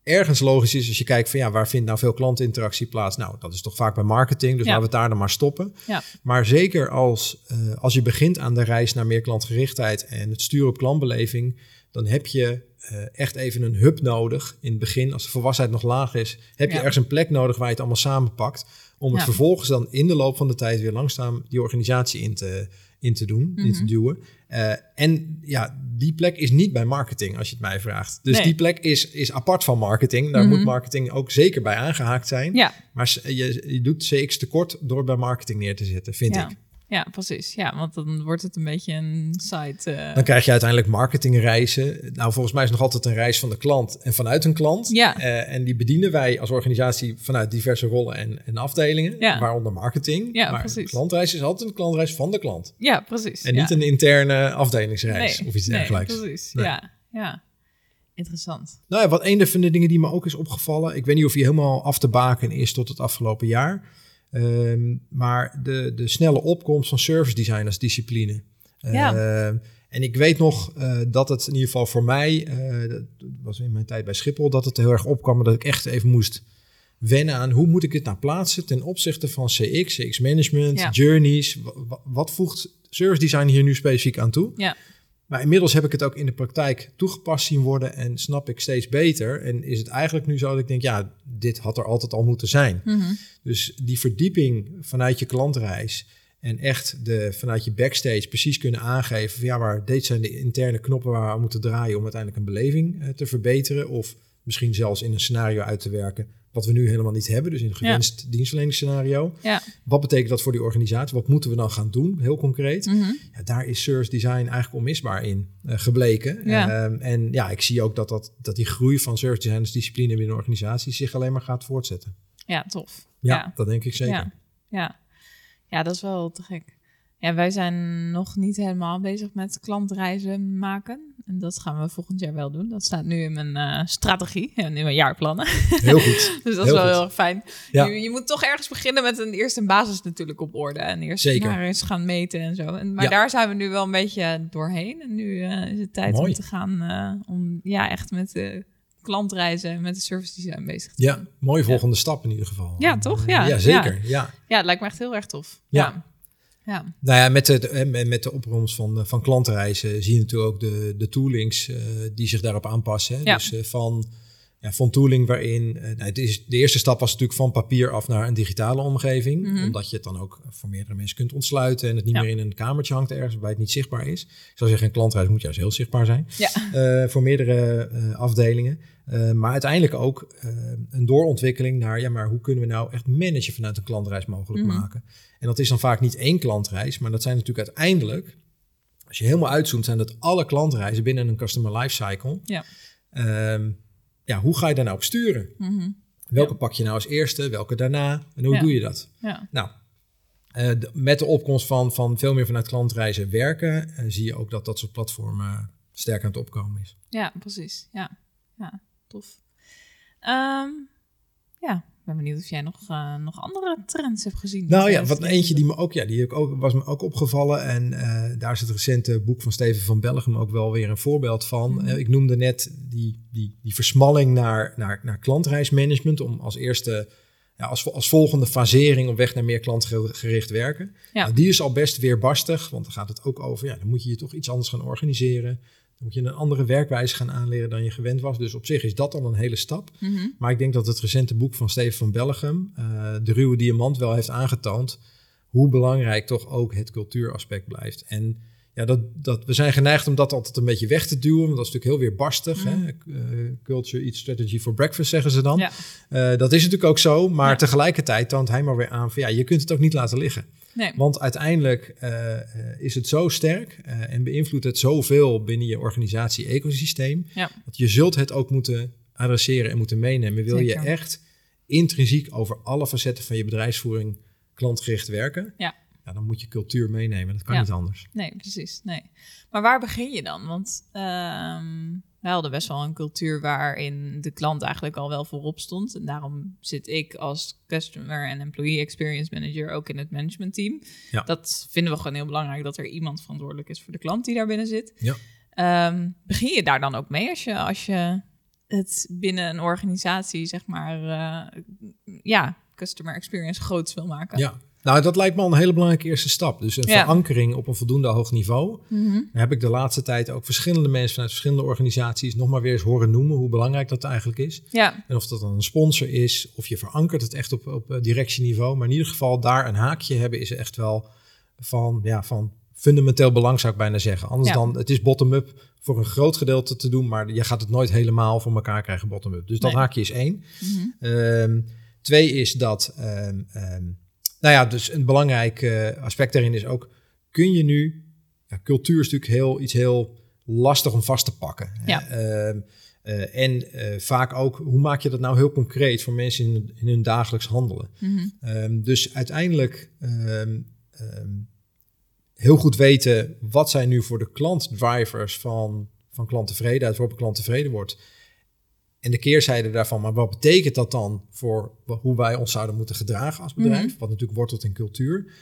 ergens logisch is als je kijkt van ja, waar vindt nou veel klantinteractie plaats? Nou, dat is toch vaak bij marketing, dus Ja. laten we het daar dan maar stoppen. Ja. Maar zeker als, als je begint aan de reis naar meer klantgerichtheid en het sturen op klantbeleving, dan heb je eh, echt even een hub nodig in het begin. Als de volwassenheid nog laag is, heb je Ja. ergens een plek nodig waar je het allemaal samenpakt. Om het Ja. vervolgens dan in de loop van de tijd weer langzaam die organisatie in te, in te doen, in te Mhm. duwen. Eh, en ja, die plek is niet bij marketing, als je het mij vraagt. Dus Nee. die plek is, is apart van marketing. Daar Mhm. moet marketing ook zeker bij aangehaakt zijn. Ja. Maar je, je doet CX tekort door bij marketing neer te zetten, vind ik. Ja, precies. Ja, want dan wordt het een beetje een site. eh, Dan krijg je uiteindelijk marketingreizen. Nou, volgens mij is het nog altijd een reis van de klant en vanuit een klant. Ja. Eh, en die bedienen wij als organisatie vanuit diverse rollen en, en afdelingen, Ja. waaronder marketing. Ja, maar precies. een klantreis is altijd een klantreis van de klant. ja, precies. En ja. niet een interne afdelingsreis Nee, of iets nee, dergelijks. precies. Nee. Ja, ja. Interessant. Nou ja, wat een van de dingen die me ook is opgevallen. Ik weet niet of je helemaal af te baken is tot het afgelopen jaar. Ehm, maar de, de snelle opkomst van service design als discipline. Ja. Ehm, en ik weet nog eh, dat het in ieder geval voor mij, eh, dat was in mijn tijd bij Schiphol, dat het heel erg opkwam. Dat ik echt even moest wennen aan hoe moet ik dit nou plaatsen ten opzichte van CX, CX management, Ja. journeys. Wa- wa- wat voegt service design hier nu specifiek aan toe? Ja. Maar inmiddels heb ik het ook in de praktijk toegepast zien worden en snap ik steeds beter. En is het eigenlijk nu zo dat ik denk, ja, dit had er altijd al moeten zijn. Mhm. Dus die verdieping vanuit je klantreis en echt de, vanuit je backstage precies kunnen aangeven van ja, maar dit zijn de interne knoppen waar we moeten draaien om uiteindelijk een beleving eh, te verbeteren. Of misschien zelfs in een scenario uit te werken wat we nu helemaal niet hebben. Dus in een gewenst dienstverleningsscenario. Ja. Wat betekent dat voor die organisatie? Wat moeten we dan gaan doen? Heel concreet. Mhm. Ja, daar is service design eigenlijk onmisbaar in eh, gebleken. Ja. Ehm, en ja, ik zie ook dat, dat, dat die groei van service design als discipline binnen een organisatie zich alleen maar gaat voortzetten. ja, tof. Ja, dat denk ik zeker. Ja. Ja. ja, dat is wel te gek. Ja, wij zijn nog niet helemaal bezig met klantreizen maken. En dat gaan we volgend jaar wel doen. Dat staat nu in mijn eh, strategie en in mijn jaarplannen. Heel goed. Dus dat Heel is wel goed. heel erg fijn. Ja. Je, je moet toch ergens beginnen met een eerste een basis natuurlijk op orde. En eerst Zeker. maar eens gaan meten en zo. En, maar Ja. daar zijn we nu wel een beetje doorheen. En nu eh, is het tijd Mooi. om te gaan eh, om ja, echt met de klantreizen en met de service design bezig te Ja, mooie volgende stap in ieder geval. Ja, toch? Ja, ja zeker. Ja. Ja, het lijkt me echt heel erg tof. Ja. Ja. Ja. Nou ja, met de, de- met met de opkomst van, eh, van klantreizen zie je natuurlijk ook de, de toolings eh, die zich daarop aanpassen. Hè? Ja. Dus eh, van, ja, van tooling waarin, eh, nou, het is, de eerste stap was natuurlijk van papier af naar een digitale omgeving. Mhm. Omdat je het dan ook voor meerdere mensen kunt ontsluiten en het niet Ja. meer in een kamertje hangt ergens waarbij het niet zichtbaar is. Ik zou zeggen, een klantreis moet juist heel zichtbaar zijn. Ja. eh, voor meerdere eh, afdelingen. Maar uiteindelijk ook een doorontwikkeling naar, ja, maar hoe kunnen we nou echt managen vanuit een klantreis mogelijk Mhm. maken? En dat is dan vaak niet één klantreis, maar dat zijn natuurlijk uiteindelijk, als je helemaal uitzoomt, zijn dat alle klantreizen binnen een customer lifecycle. Ja. Ehm, ja, hoe ga je daar nou op sturen? Mhm. Welke Ja. pak je nou als eerste, welke daarna en hoe Ja. doe je dat? ja. Nou, eh, de- met de opkomst van, van veel meer vanuit klantreizen werken, eh, zie je ook dat dat soort platformen sterk aan het opkomen is. Ja, precies. Ja, ja tof. Ehm, ja, ben benieuwd of jij nog, eh, nog andere trends hebt gezien. Nou ja, wat eentje die me ook, ja, die heb ik ook, was me ook opgevallen. En eh, daar is het recente boek van Steven van Bellegem ook wel weer een voorbeeld van. Mhm. Eh, ik noemde net die, die, die versmalling naar, naar, naar klantreismanagement. Om als eerste, ja, als, als volgende fasering op weg naar meer klantgericht werken. Ja. Nou, die is al best weerbarstig, want dan gaat het ook over, ja, dan moet je je toch iets anders gaan organiseren. Dan moet je een andere werkwijze gaan aanleren dan je gewend was. Dus op zich is dat al een hele stap. Mhm. Maar ik denk dat het recente boek van Steven van Bellegem, eh, De Ruwe Diamant, wel heeft aangetoond hoe belangrijk toch ook het cultuuraspect blijft. En ja, dat, dat, we zijn geneigd om dat altijd een beetje weg te duwen, want dat is natuurlijk heel weerbarstig. Mhm. Hè? Eh, culture eats strategy for breakfast, zeggen ze dan. Ja. Eh, dat is natuurlijk ook zo, maar Ja. tegelijkertijd toont hij maar weer aan van ja, je kunt het ook niet laten liggen. Nee. Want uiteindelijk eh, eh, is het zo sterk eh, en beïnvloedt het zoveel binnen je organisatie-ecosysteem. Ja. Dat je zult het ook moeten adresseren en moeten meenemen. Wil Zeker. je echt intrinsiek over alle facetten van je bedrijfsvoering klantgericht werken? Ja. ja dan moet je cultuur meenemen. Dat kan Ja. niet anders. Nee, precies. Nee. Maar waar begin je dan? Want ehm wij hadden best wel een cultuur waarin de klant eigenlijk al wel voorop stond. En daarom zit ik als Customer en Employee Experience Manager ook in het managementteam. Ja. Dat vinden we gewoon heel belangrijk, dat er iemand verantwoordelijk is voor de klant die daar binnen zit. Ja. Ehm, begin je daar dan ook mee als je, als je het binnen een organisatie, zeg maar, eh, ja, Customer Experience groots wil maken? Ja. Nou, dat lijkt me al een hele belangrijke eerste stap. Dus een Ja. verankering op een voldoende hoog niveau. Daar heb ik de laatste tijd ook verschillende mensen vanuit verschillende organisaties nog maar weer eens horen noemen hoe belangrijk dat eigenlijk is. Ja, En of dat dan een sponsor is, of je verankert het echt op, op eh, directieniveau. Maar in ieder geval daar een haakje hebben is echt wel van, ja, van fundamenteel belang, zou ik bijna zeggen. Anders Ja. dan, het is bottom-up voor een groot gedeelte te doen, maar je gaat het nooit helemaal voor elkaar krijgen bottom-up. Dus dat Nee. haakje is één. Mhm. Ehm, twee is dat ehm, ehm, nou ja, dus een belangrijk eh, aspect daarin is ook, kun je nu, ja, cultuur is natuurlijk heel, iets heel lastig om vast te pakken. Ja. Ehm, eh, en eh, vaak ook, hoe maak je dat nou heel concreet voor mensen in, in hun dagelijks handelen? Mhm. Ehm, dus uiteindelijk ehm, heel goed weten wat zijn nu voor de klant drivers van, van klanttevredenheid, waarop een klant tevreden wordt. En de keerzijde daarvan, maar wat betekent dat dan voor hoe wij ons zouden moeten gedragen als bedrijf? Mhm. Wat natuurlijk wortelt in cultuur.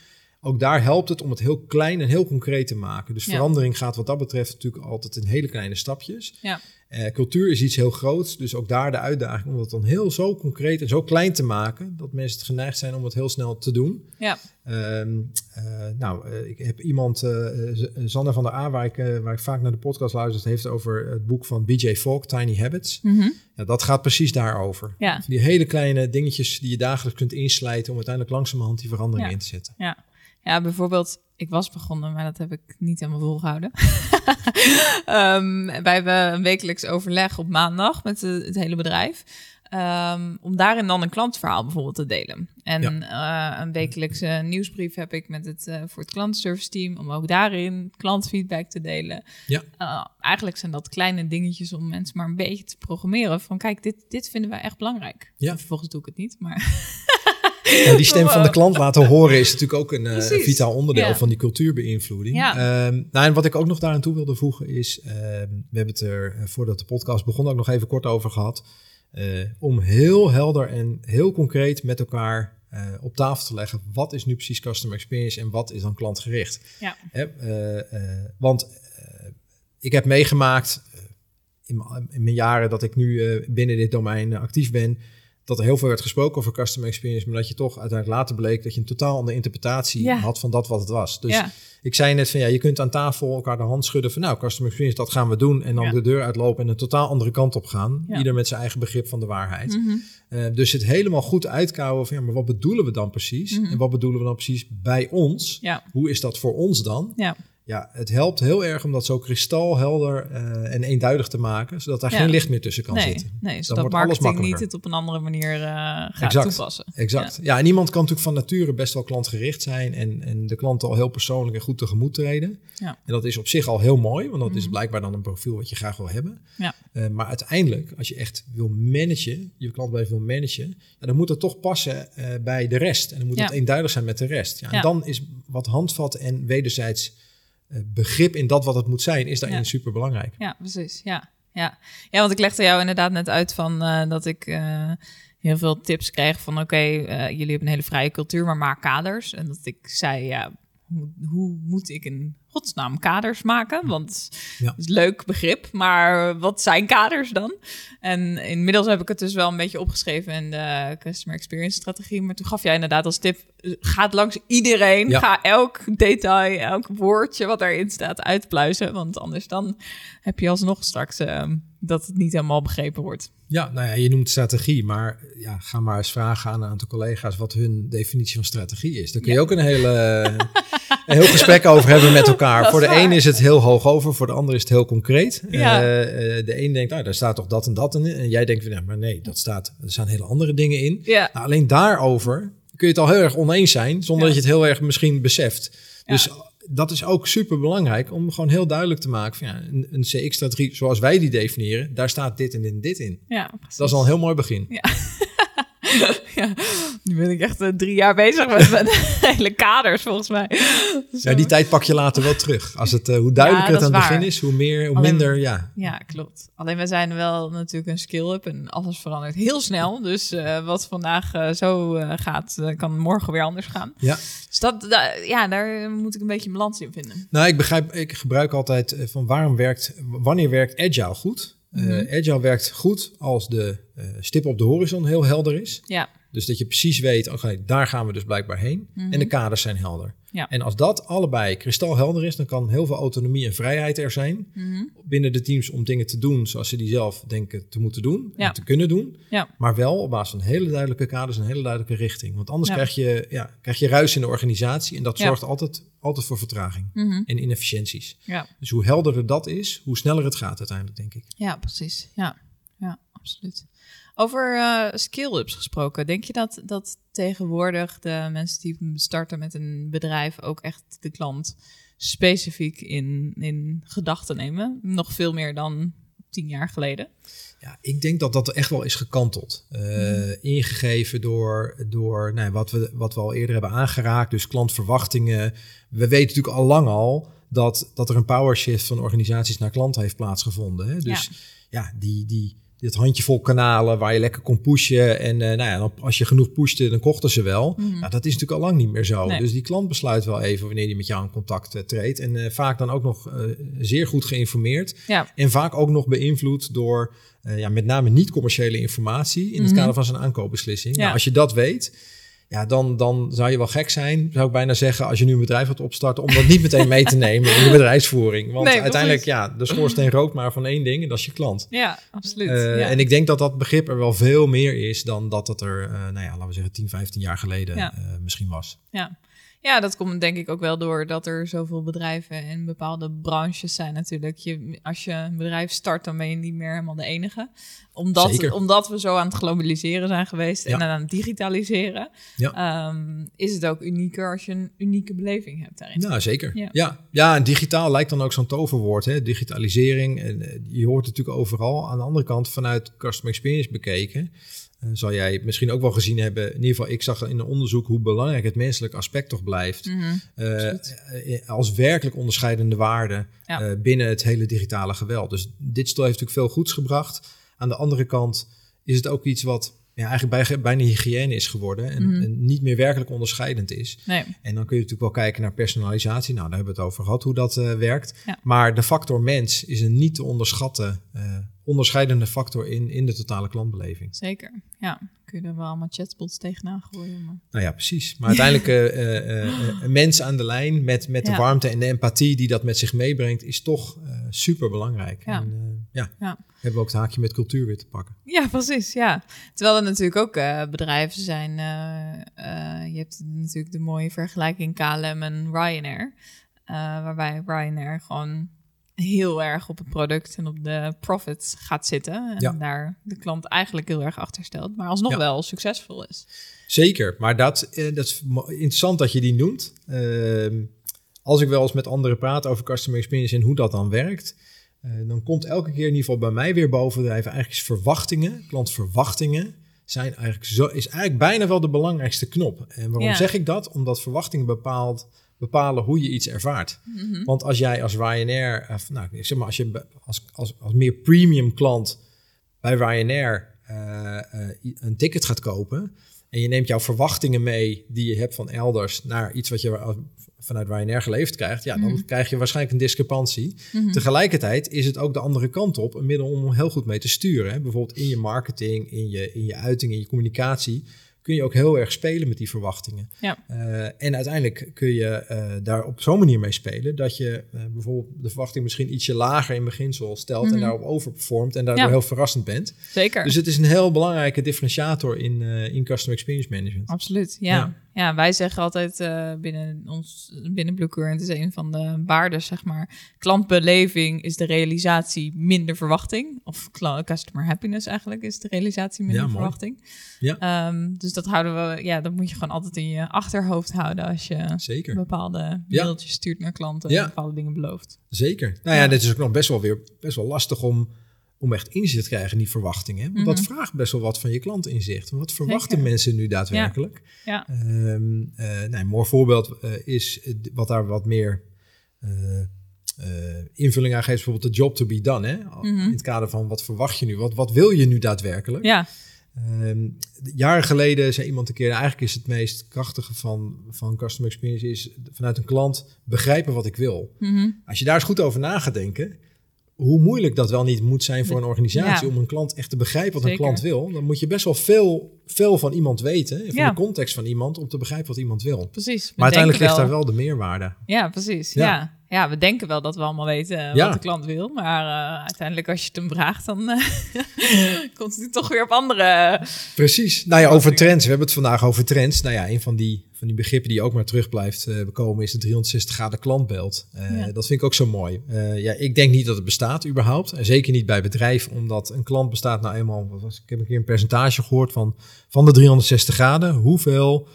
Ook daar helpt het om het heel klein en heel concreet te maken. Dus Ja. verandering gaat wat dat betreft natuurlijk altijd in hele kleine stapjes. Ja. Eh, cultuur is iets heel groots, dus ook daar de uitdaging om het dan heel zo concreet en zo klein te maken dat mensen het geneigd zijn om het heel snel te doen. Ja. Ehm, eh, nou, eh, ik heb iemand, Z- Sander van der A, waar ik, waar ik vaak naar de podcast luister, het heeft over het boek van BJ Fogg, Tiny Habits. Mhm. Ja, dat gaat precies daarover. Ja. Die hele kleine dingetjes die je dagelijks kunt inslijten om uiteindelijk langzamerhand die verandering Ja. in te zetten. Ja. Ja, bijvoorbeeld, ik was begonnen, maar dat heb ik niet helemaal volgehouden. Ehm, wij hebben een wekelijks overleg op maandag met de- het hele bedrijf. Ehm, om daarin dan een klantverhaal bijvoorbeeld te delen. En eh, een wekelijkse nieuwsbrief heb ik met het, eh, voor het klantenservice team... om ook daarin klantfeedback te delen. Ja. Eh, eigenlijk zijn dat kleine dingetjes om mensen maar een beetje te programmeren. Van kijk, dit, dit vinden wij echt belangrijk. Ja. Vervolgens doe ik het niet, maar... En die stem van de klant laten horen is natuurlijk ook een eh, vitaal onderdeel Ja. van die cultuurbeïnvloeding. Ja. Ehm, nou, en wat ik ook nog daaraan toe wilde voegen is, ehm, we hebben het er eh, voordat de podcast begon ook nog even kort over gehad, eh, om heel helder en heel concreet met elkaar op tafel te leggen, wat is nu precies customer experience en wat is dan klantgericht? Ja. Hè, want ik heb meegemaakt in, mijn- in mijn jaren dat ik nu binnen dit domein actief ben, dat er heel veel werd gesproken over customer experience, maar dat je toch uiteindelijk later bleek dat je een totaal andere interpretatie Ja. had van dat wat het was. Dus ja. ik zei net van ja, je kunt aan tafel elkaar de hand schudden van nou, customer experience, dat gaan we doen. En dan Ja. de deur uitlopen en een totaal andere kant op gaan. Ieder met zijn eigen begrip van de waarheid. Mhm. Eh, dus het helemaal goed uitkouwen van ja, maar wat bedoelen we dan precies? Mhm. En wat bedoelen we dan precies bij ons? Hoe is dat voor ons dan? Ja. Ja, het helpt heel erg om dat zo kristalhelder eh, en eenduidig te maken, zodat daar Ja. geen licht meer tussen kan nee, zitten. nee, Dan zodat wordt alles marketing niet het op een andere manier eh, gaat Exact. toepassen. Exact. Ja. en iemand kan natuurlijk van nature best wel klantgericht zijn en, en de klant al heel persoonlijk en goed tegemoet treden. Ja. En dat is op zich al heel mooi, want dat is Mhm. blijkbaar dan een profiel wat je graag wil hebben. Ja. Eh, maar uiteindelijk, als je echt wil managen, je klantbeleid wil managen, ja, dan moet het toch passen bij de rest. En dan moet Ja. het eenduidig zijn met de rest. Ja, en Ja. dan is wat handvat en wederzijds begrip in dat wat het moet zijn, is daarin Ja. super belangrijk. Ja, precies. Ja. Ja. ja, want ik legde jou inderdaad net uit van eh, dat ik eh, heel veel tips kreeg van oké, eh, jullie hebben een hele vrije cultuur, maar maak kaders. En dat ik zei, ja, hoe, hoe moet ik in godsnaam kaders maken? Want Ja. het is een leuk begrip, maar wat zijn kaders dan? En inmiddels heb ik het dus wel een beetje opgeschreven in de Customer Experience strategie. Maar toen gaf jij inderdaad als tip, ga langs iedereen. Ja. Ga elk detail, elk woordje wat daarin staat uitpluizen. Want anders dan heb je alsnog straks ehm, dat het niet helemaal begrepen wordt. Ja, nou ja, je noemt strategie, maar ja, ga maar eens vragen aan een aantal collega's wat hun definitie van strategie is. Daar kun je Ja. ook een, hele, een heel gesprek over hebben met elkaar. Voor de waar. een is het heel hoog over, voor de ander is het heel concreet. Ja. Eh, eh, de een denkt, nou, daar staat toch dat en dat in. En jij denkt, van, ja, maar nee, dat staat, er staan hele andere dingen in. Ja, Nou, alleen daarover kun je het al heel erg oneens zijn, zonder dat je het heel erg misschien beseft. Dus dat is ook super belangrijk om gewoon heel duidelijk te maken van ja, een, een CX-strategie zoals wij die definiëren, daar staat dit en dit en dit in. ja Dat is al een heel mooi begin. ja, nu ben ik echt eh, drie jaar bezig met mijn hele kaders, volgens mij. Ja, die tijd pak je later wel terug. Als het, eh, hoe duidelijker Ja, het aan het begin waar. is, hoe meer, hoe Alleen- minder, ja. Ja, klopt. Alleen wij zijn wel natuurlijk een skill-up en alles verandert heel snel. Dus eh, wat vandaag zo gaat, kan morgen weer anders gaan. Ja. Dus dat, da- ja, daar moet ik een beetje een balans in vinden. Nou, ik begrijp, ik gebruik altijd van waarom werkt, wanneer werkt agile goed? Eh, Mhm. agile werkt goed als de stip op de horizon heel helder is. Ja, Dus dat je precies weet, oké, daar gaan we dus blijkbaar heen. Mhm. En de kaders zijn helder. Ja. En als dat allebei kristalhelder is, dan kan heel veel autonomie en vrijheid er zijn Mhm. binnen de teams om dingen te doen zoals ze die zelf denken te moeten doen Ja. en te kunnen doen. Ja. Maar wel op basis van hele duidelijke kaders en hele duidelijke richting. Want anders krijg, je, ja, krijg je ruis in de organisatie en dat zorgt altijd, altijd voor vertraging Mhm. en inefficiënties. Dus hoe helderder dat is, hoe sneller het gaat uiteindelijk, denk ik. ja, precies. Ja. ja, absoluut. Over uh, skill-ups gesproken, denk je dat, dat tegenwoordig de mensen die starten met een bedrijf ook echt de klant specifiek in, in gedachten nemen? Nog veel meer dan tien jaar geleden? Ja, ik denk dat dat echt wel is gekanteld. Uh, Ingegeven door, door nou, wat, we, wat we al eerder hebben aangeraakt, dus klantverwachtingen. We weten natuurlijk al lang al dat, dat er een power shift van organisaties naar klanten heeft plaatsgevonden. Hè? Dus ja, ja die, die, dit handjevol kanalen waar je lekker kon pushen. En uh, nou ja, als je genoeg pushte, dan kochten ze wel. Mm. Nou, dat is natuurlijk al lang niet meer zo. Dus die klant besluit wel even wanneer hij met jou in contact uh, treedt. En uh, vaak dan ook nog zeer goed geïnformeerd. Ja. En vaak ook nog beïnvloed door ja, met name niet-commerciële informatie in het Mhm. kader van zijn aankoopbeslissing. Ja. Nou, als je dat weet. Ja, dan, dan zou je wel gek zijn, zou ik bijna zeggen, als je nu een bedrijf wilt opstarten, om dat niet meteen mee te nemen in je bedrijfsvoering. Want Nee, uiteindelijk, ja, de schoorsteen rookt maar van één ding en dat is je klant. Ja, absoluut. Eh, ja. En ik denk dat dat begrip er wel veel meer is dan dat het er, eh, nou ja, laten we zeggen, 10, 15 jaar geleden Ja. eh, misschien was. Ja. ja, dat komt denk ik ook wel door dat er zoveel bedrijven in bepaalde branches zijn natuurlijk. Je, als je een bedrijf start, dan ben je niet meer helemaal de enige. Omdat, omdat we zo aan het globaliseren zijn geweest en aan het digitaliseren, Ja. ehm, is het ook unieker als je een unieke beleving hebt daarin. Nou, zeker. Ja. Ja. Ja. en digitaal lijkt dan ook zo'n toverwoord, hè? digitalisering. En eh, je hoort het natuurlijk overal. Aan de andere kant, vanuit Customer Experience bekeken, eh, zal jij misschien ook wel gezien hebben. In ieder geval, ik zag in een onderzoek hoe belangrijk het menselijk aspect toch blijft. Mhm. Eh, als werkelijk onderscheidende waarde Ja. binnen het hele digitale geweld. Dus digital heeft natuurlijk veel goeds gebracht. Aan de andere kant is het ook iets wat ja, eigenlijk bij, bijna hygiëne is geworden en, Mhm. en niet meer werkelijk onderscheidend is. Nee, En dan kun je natuurlijk wel kijken naar personalisatie. Nou, daar hebben we het over gehad, hoe dat eh, werkt. Ja. Maar de factor mens is een niet te onderschatten eh, onderscheidende factor in, in de totale klantbeleving. zeker. Ja, kun je er wel allemaal chatbots tegenaan gooien. Maar... Nou ja, precies. Maar uiteindelijk eh, een mens aan de lijn met, met de Ja. warmte en de empathie die dat met zich meebrengt, is toch super belangrijk. Ja. En ja, Ja. hebben we ook het haakje met cultuur weer te pakken. Ja, precies. Ja. Terwijl er natuurlijk ook bedrijven zijn. je hebt natuurlijk de mooie vergelijking KLM en Ryanair. waarbij Ryanair gewoon heel erg op het product en op de profits gaat zitten. En Ja. daar de klant eigenlijk heel erg achter stelt. Maar alsnog Ja. wel succesvol is. Zeker, maar dat, eh, dat is interessant dat je die noemt. Ehm, als ik wel eens met anderen praat over customer experience en hoe dat dan werkt, eh, dan komt elke keer in ieder geval bij mij weer bovendrijven eigenlijk is verwachtingen, klantverwachtingen zijn eigenlijk zo, is eigenlijk bijna wel de belangrijkste knop. En waarom Ja. zeg ik dat? Omdat verwachtingen bepaalt, bepalen hoe je iets ervaart. Mhm. Want als jij als Ryanair, eh, nou, ik zeg maar, als je als, als, als meer premium klant bij Ryanair eh, eh, een ticket gaat kopen en je neemt jouw verwachtingen mee die je hebt van elders naar iets wat je vanuit Ryanair geleverd krijgt, ja, dan Mhm. krijg je waarschijnlijk een discrepantie. Mhm. Tegelijkertijd is het ook de andere kant op een middel om heel goed mee te sturen. Hè? Bijvoorbeeld in je marketing, in je, in je uiting, in je communicatie kun je ook heel erg spelen met die verwachtingen. Ja. Eh, en uiteindelijk kun je eh, daar op zo'n manier mee spelen dat je eh, bijvoorbeeld de verwachting misschien ietsje lager in beginsel stelt Mhm. en daarop overperformt en daardoor Ja. heel verrassend bent. Zeker. Dus het is een heel belangrijke differentiator in, in customer experience management. Absoluut, ja. Ja. Ja. wij zeggen altijd eh, binnen ons, binnen Blue Current is een van de waarden, zeg maar. Klantbeleving is de realisatie minder verwachting. Of customer happiness eigenlijk is de realisatie minder Ja, verwachting. Ja. Ehm, dus dat houden we, ja, dat moet je gewoon altijd in je achterhoofd houden als je Zeker. bepaalde Ja. mailtjes stuurt naar klanten Ja. en bepaalde dingen belooft. Zeker. Nou ja, Ja. dit is ook nog best wel weer best wel lastig om, om echt inzicht te krijgen in die verwachtingen. Want dat Mhm. vraagt best wel wat van je klantinzicht. Wat verwachten Zeker. mensen nu daadwerkelijk? Ja. Ehm, eh, nou, een mooi voorbeeld eh, is wat daar wat meer eh, invulling aan geeft, bijvoorbeeld de job to be done. Hè? Mhm. In het kader van wat verwacht je nu? Wat, wat wil je nu daadwerkelijk? Ja, Ehm, jaren geleden zei iemand een keer, eigenlijk is het meest krachtige van, van customer experience is vanuit een klant begrijpen wat ik wil. Mhm. Als je daar eens goed over na gaat denken, hoe moeilijk dat wel niet moet zijn voor een organisatie Ja. om een klant echt te begrijpen wat Zeker. een klant wil, dan moet je best wel veel, veel van iemand weten, van Ja. de context van iemand, om te begrijpen wat iemand wil. precies. Maar uiteindelijk ligt daar wel de meerwaarde. Ja, precies. Ja. Ja. Ja, we denken wel dat we allemaal weten eh, Ja. wat de klant wil. Maar eh, uiteindelijk als je het hem vraagt, dan eh, komt het toch weer op andere... Precies. Nou ja, over trends. We hebben het vandaag over trends. Nou ja, een van die, van die begrippen die ook maar terug blijft komen is de 360 graden klantbeeld. Ja. Dat vind ik ook zo mooi. Ja, ik denk niet dat het bestaat überhaupt. En zeker niet bij bedrijven, omdat een klant bestaat nou eenmaal... Ik heb een keer een percentage gehoord van, van de 360 graden. Hoeveel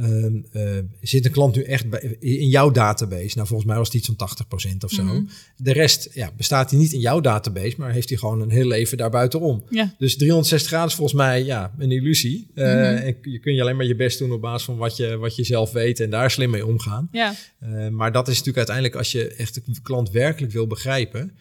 ehm, eh, zit een klant nu echt bij, in jouw database? Nou, volgens mij was het iets van 80% of zo. Mhm. De rest ja, bestaat hij niet in jouw database, maar heeft hij gewoon een heel leven daarbuitenom. Ja, Dus 360 graden is volgens mij ja, een illusie. Eh, Mhm. en je kun je alleen maar je best doen op basis van wat je, wat je zelf weet en daar slim mee omgaan. ja, Eh, maar dat is natuurlijk uiteindelijk als je echt de klant werkelijk wil begrijpen.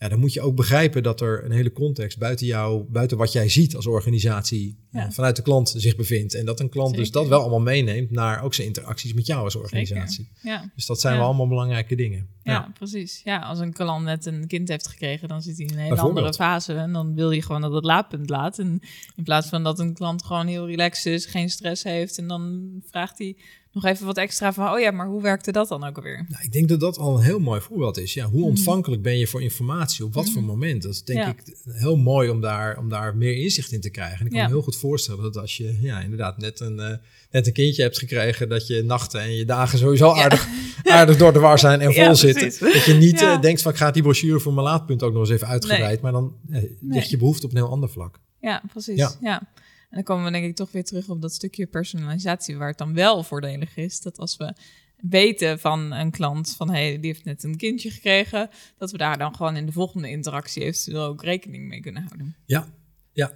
Ja, dan moet je ook begrijpen dat er een hele context buiten jou, buiten wat jij ziet als organisatie, Ja. eh, vanuit de klant zich bevindt. En dat een klant dus dat wel allemaal meeneemt naar ook zijn interacties met jou als organisatie. ja. Dus dat zijn Ja. wel allemaal belangrijke dingen. Ja, precies. Ja, als een klant net een kind heeft gekregen, dan zit hij in een hele andere fase. En dan wil je gewoon dat het laadpunt laat. En in plaats van dat een klant gewoon heel relaxed is, geen stress heeft. En dan vraagt hij nog even wat extra van, oh ja, maar hoe werkte dat dan ook alweer? Nou, ik denk dat dat al een heel mooi voorbeeld is. Ja, hoe Mhm. ontvankelijk ben je voor informatie? Op wat voor moment? Dat is denk Ja. ik heel mooi om daar, om daar meer inzicht in te krijgen. En ik kan Ja. me heel goed voorstellen dat als je ja, inderdaad net een, eh, net een kindje hebt gekregen, dat je nachten en je dagen sowieso aardig, aardig door de war zijn en vol zitten. Dat je niet eh, denkt van ik ga die brochure voor mijn laadpunt ook nog eens even uitgebreid. Maar dan eh, ligt Nee. je behoefte op een heel ander vlak. Ja, precies. Ja. En dan komen we denk ik toch weer terug op dat stukje personalisatie, waar het dan wel voordelig is. Dat als we weten van een klant van hé, hey, die heeft net een kindje gekregen, dat we daar dan gewoon in de volgende interactie eventueel ook rekening mee kunnen houden. Ja, ja.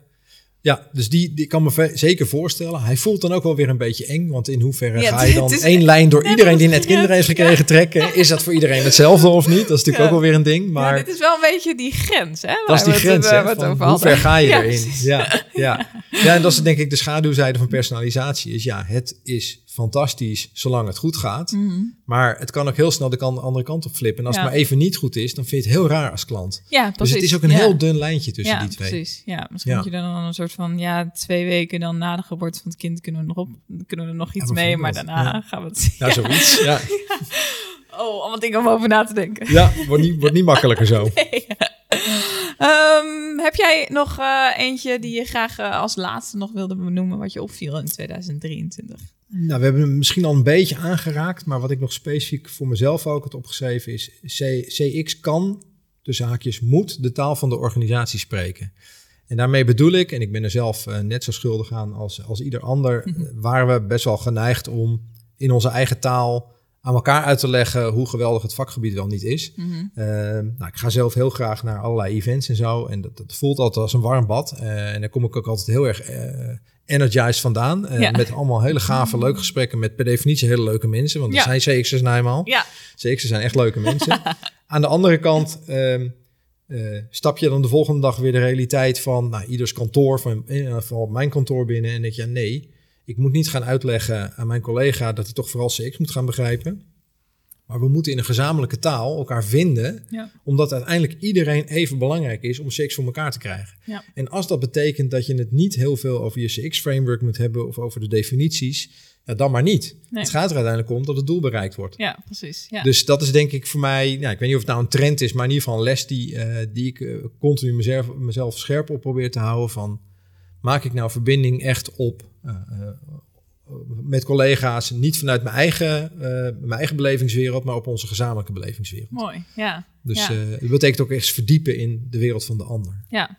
Ja, dus die, die kan me zeker voorstellen. Hij voelt dan ook wel weer een beetje eng. Want in hoeverre Ja, ga je dan één lijn door iedereen die net kinderen heeft gekregen trekken? Is dat voor iedereen hetzelfde of niet? Dat is natuurlijk Ja. ook wel weer een ding. Maar ja, dit is wel een beetje die grens, hè? dat is die grens. het, hè, eh, van hoe ver ga je erin? Ja, ja. ja, en dat is denk ik de schaduwzijde van personalisatie. Is ja, het is fantastisch zolang het goed gaat. Mhm. Maar het kan ook heel snel de kan- andere kant op flippen. En als Ja. het maar even niet goed is, dan vind je het heel raar als klant. Ja, precies. Dus het is ook een Ja. heel dun lijntje tussen ja, die twee. precies. Ja, misschien moet je dan een soort van, ja, twee weken dan na de geboorte van het kind kunnen we nog op, kunnen we er nog iets mee, maar daarna gaan we het zien. Nou, zoiets. Ja, Oh, allemaal dingen om over na te denken. ja wordt, niet, wordt niet makkelijker zo. Ehm, heb jij nog eh, eentje die je graag eh, als laatste nog wilde benoemen, wat je opviel in 2023? Nou, we hebben hem misschien al een beetje aangeraakt, maar wat ik nog specifiek voor mezelf ook had opgeschreven is C, CX kan, tussen haakjes, moet de taal van de organisatie spreken. En daarmee bedoel ik, en ik ben er zelf eh, net zo schuldig aan als, als ieder ander, Mhm. waren we best wel geneigd om in onze eigen taal aan elkaar uit te leggen hoe geweldig het vakgebied wel niet is. Mhm. Eh, nou, ik ga zelf heel graag naar allerlei events en zo. En dat, dat voelt altijd als een warm bad. Eh, en daar kom ik ook altijd heel erg eh, energized vandaan. Eh, Ja. Met allemaal hele gave, leuke gesprekken met per definitie hele leuke mensen. Want dat Ja. zijn CX'ers nou eenmaal. Ja, CX'ers zijn echt leuke mensen. Aan de andere kant ehm, eh, stap je dan de volgende dag weer de realiteit van nou, ieders kantoor, van, mijn kantoor binnen. En denk je, ja, nee, ik moet niet gaan uitleggen aan mijn collega dat hij toch vooral CX moet gaan begrijpen. Maar we moeten in een gezamenlijke taal elkaar vinden, Ja. omdat uiteindelijk iedereen even belangrijk is om CX voor elkaar te krijgen. Ja. En als dat betekent dat je het niet heel veel over je CX-framework moet hebben of over de definities, ja, dan maar niet. Nee. Het gaat er uiteindelijk om dat het doel bereikt wordt. ja precies. Ja. Dus dat is denk ik voor mij, nou, ik weet niet of het nou een trend is, maar in ieder geval een les die, eh, die ik eh, continu mezelf, mezelf scherp op probeer te houden. Van maak ik nou verbinding echt op met collega's, niet vanuit mijn eigen, eh, mijn eigen belevingswereld, maar op onze gezamenlijke belevingswereld. Mooi, ja. Dus ja. eh, dat betekent ook echt verdiepen in de wereld van de ander. Ja.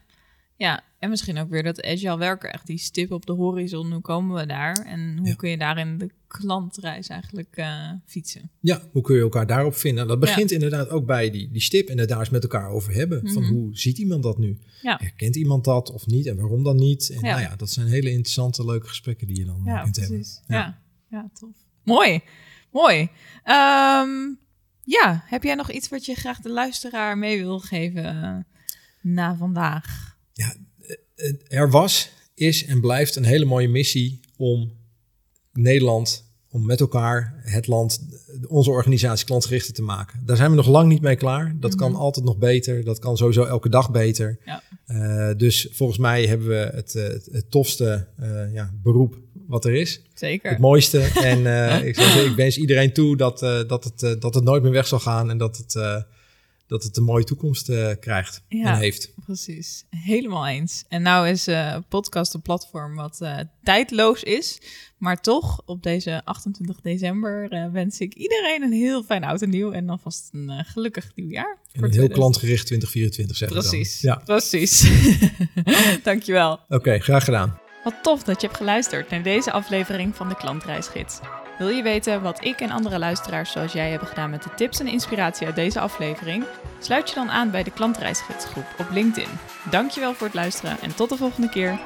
ja, en misschien ook weer dat agile werken, echt die stip op de horizon. Hoe komen we daar? En hoe Ja. kun je daarin de klantreis eigenlijk eh, fietsen? Ja, hoe kun je elkaar daarop vinden? Dat begint inderdaad ook bij die, die stip en het daar eens met elkaar over hebben. Van Mhm. hoe ziet iemand dat nu? Ja. Herkent iemand dat of niet? En waarom dan niet? En Ja. nou ja, dat zijn hele interessante, leuke gesprekken die je dan eh, Ja, kunt hebben. precies. Ja. Ja. Ja. tof. Mooi, mooi. Ehm, ja, heb jij nog iets wat je graag de luisteraar mee wil geven eh, na vandaag? Eh, Er was, is en blijft een hele mooie missie om Nederland, om met elkaar het land, onze organisatie klantgerichter te maken. Daar zijn we nog lang niet mee klaar. Dat kan Mhm. altijd nog beter. Dat kan sowieso elke dag beter. Ja. Eh, dus volgens mij hebben we het, eh, het, het tofste eh, ja, beroep wat er is. Zeker. Het mooiste. En uh, ik, zeg, ik wens iedereen toe dat, dat, het, dat het nooit meer weg zal gaan en dat het, dat het een mooie toekomst krijgt ja, en heeft. Precies, helemaal eens. En nou is podcast een platform wat tijdloos is, maar toch op deze 28 december wens ik iedereen een heel fijn oud en nieuw en alvast een gelukkig nieuwjaar. En een heel klantgericht 2024 zeg Precies, dan. Ja. precies. Dankjewel. Oké, okay, graag gedaan. Wat tof dat je hebt geluisterd naar deze aflevering van de Klantreisgids. Wil je weten wat ik en andere luisteraars zoals jij hebben gedaan met de tips en inspiratie uit deze aflevering? Sluit je dan aan bij de Klantreisgidsgroep op LinkedIn. Dankjewel voor het luisteren en tot de volgende keer.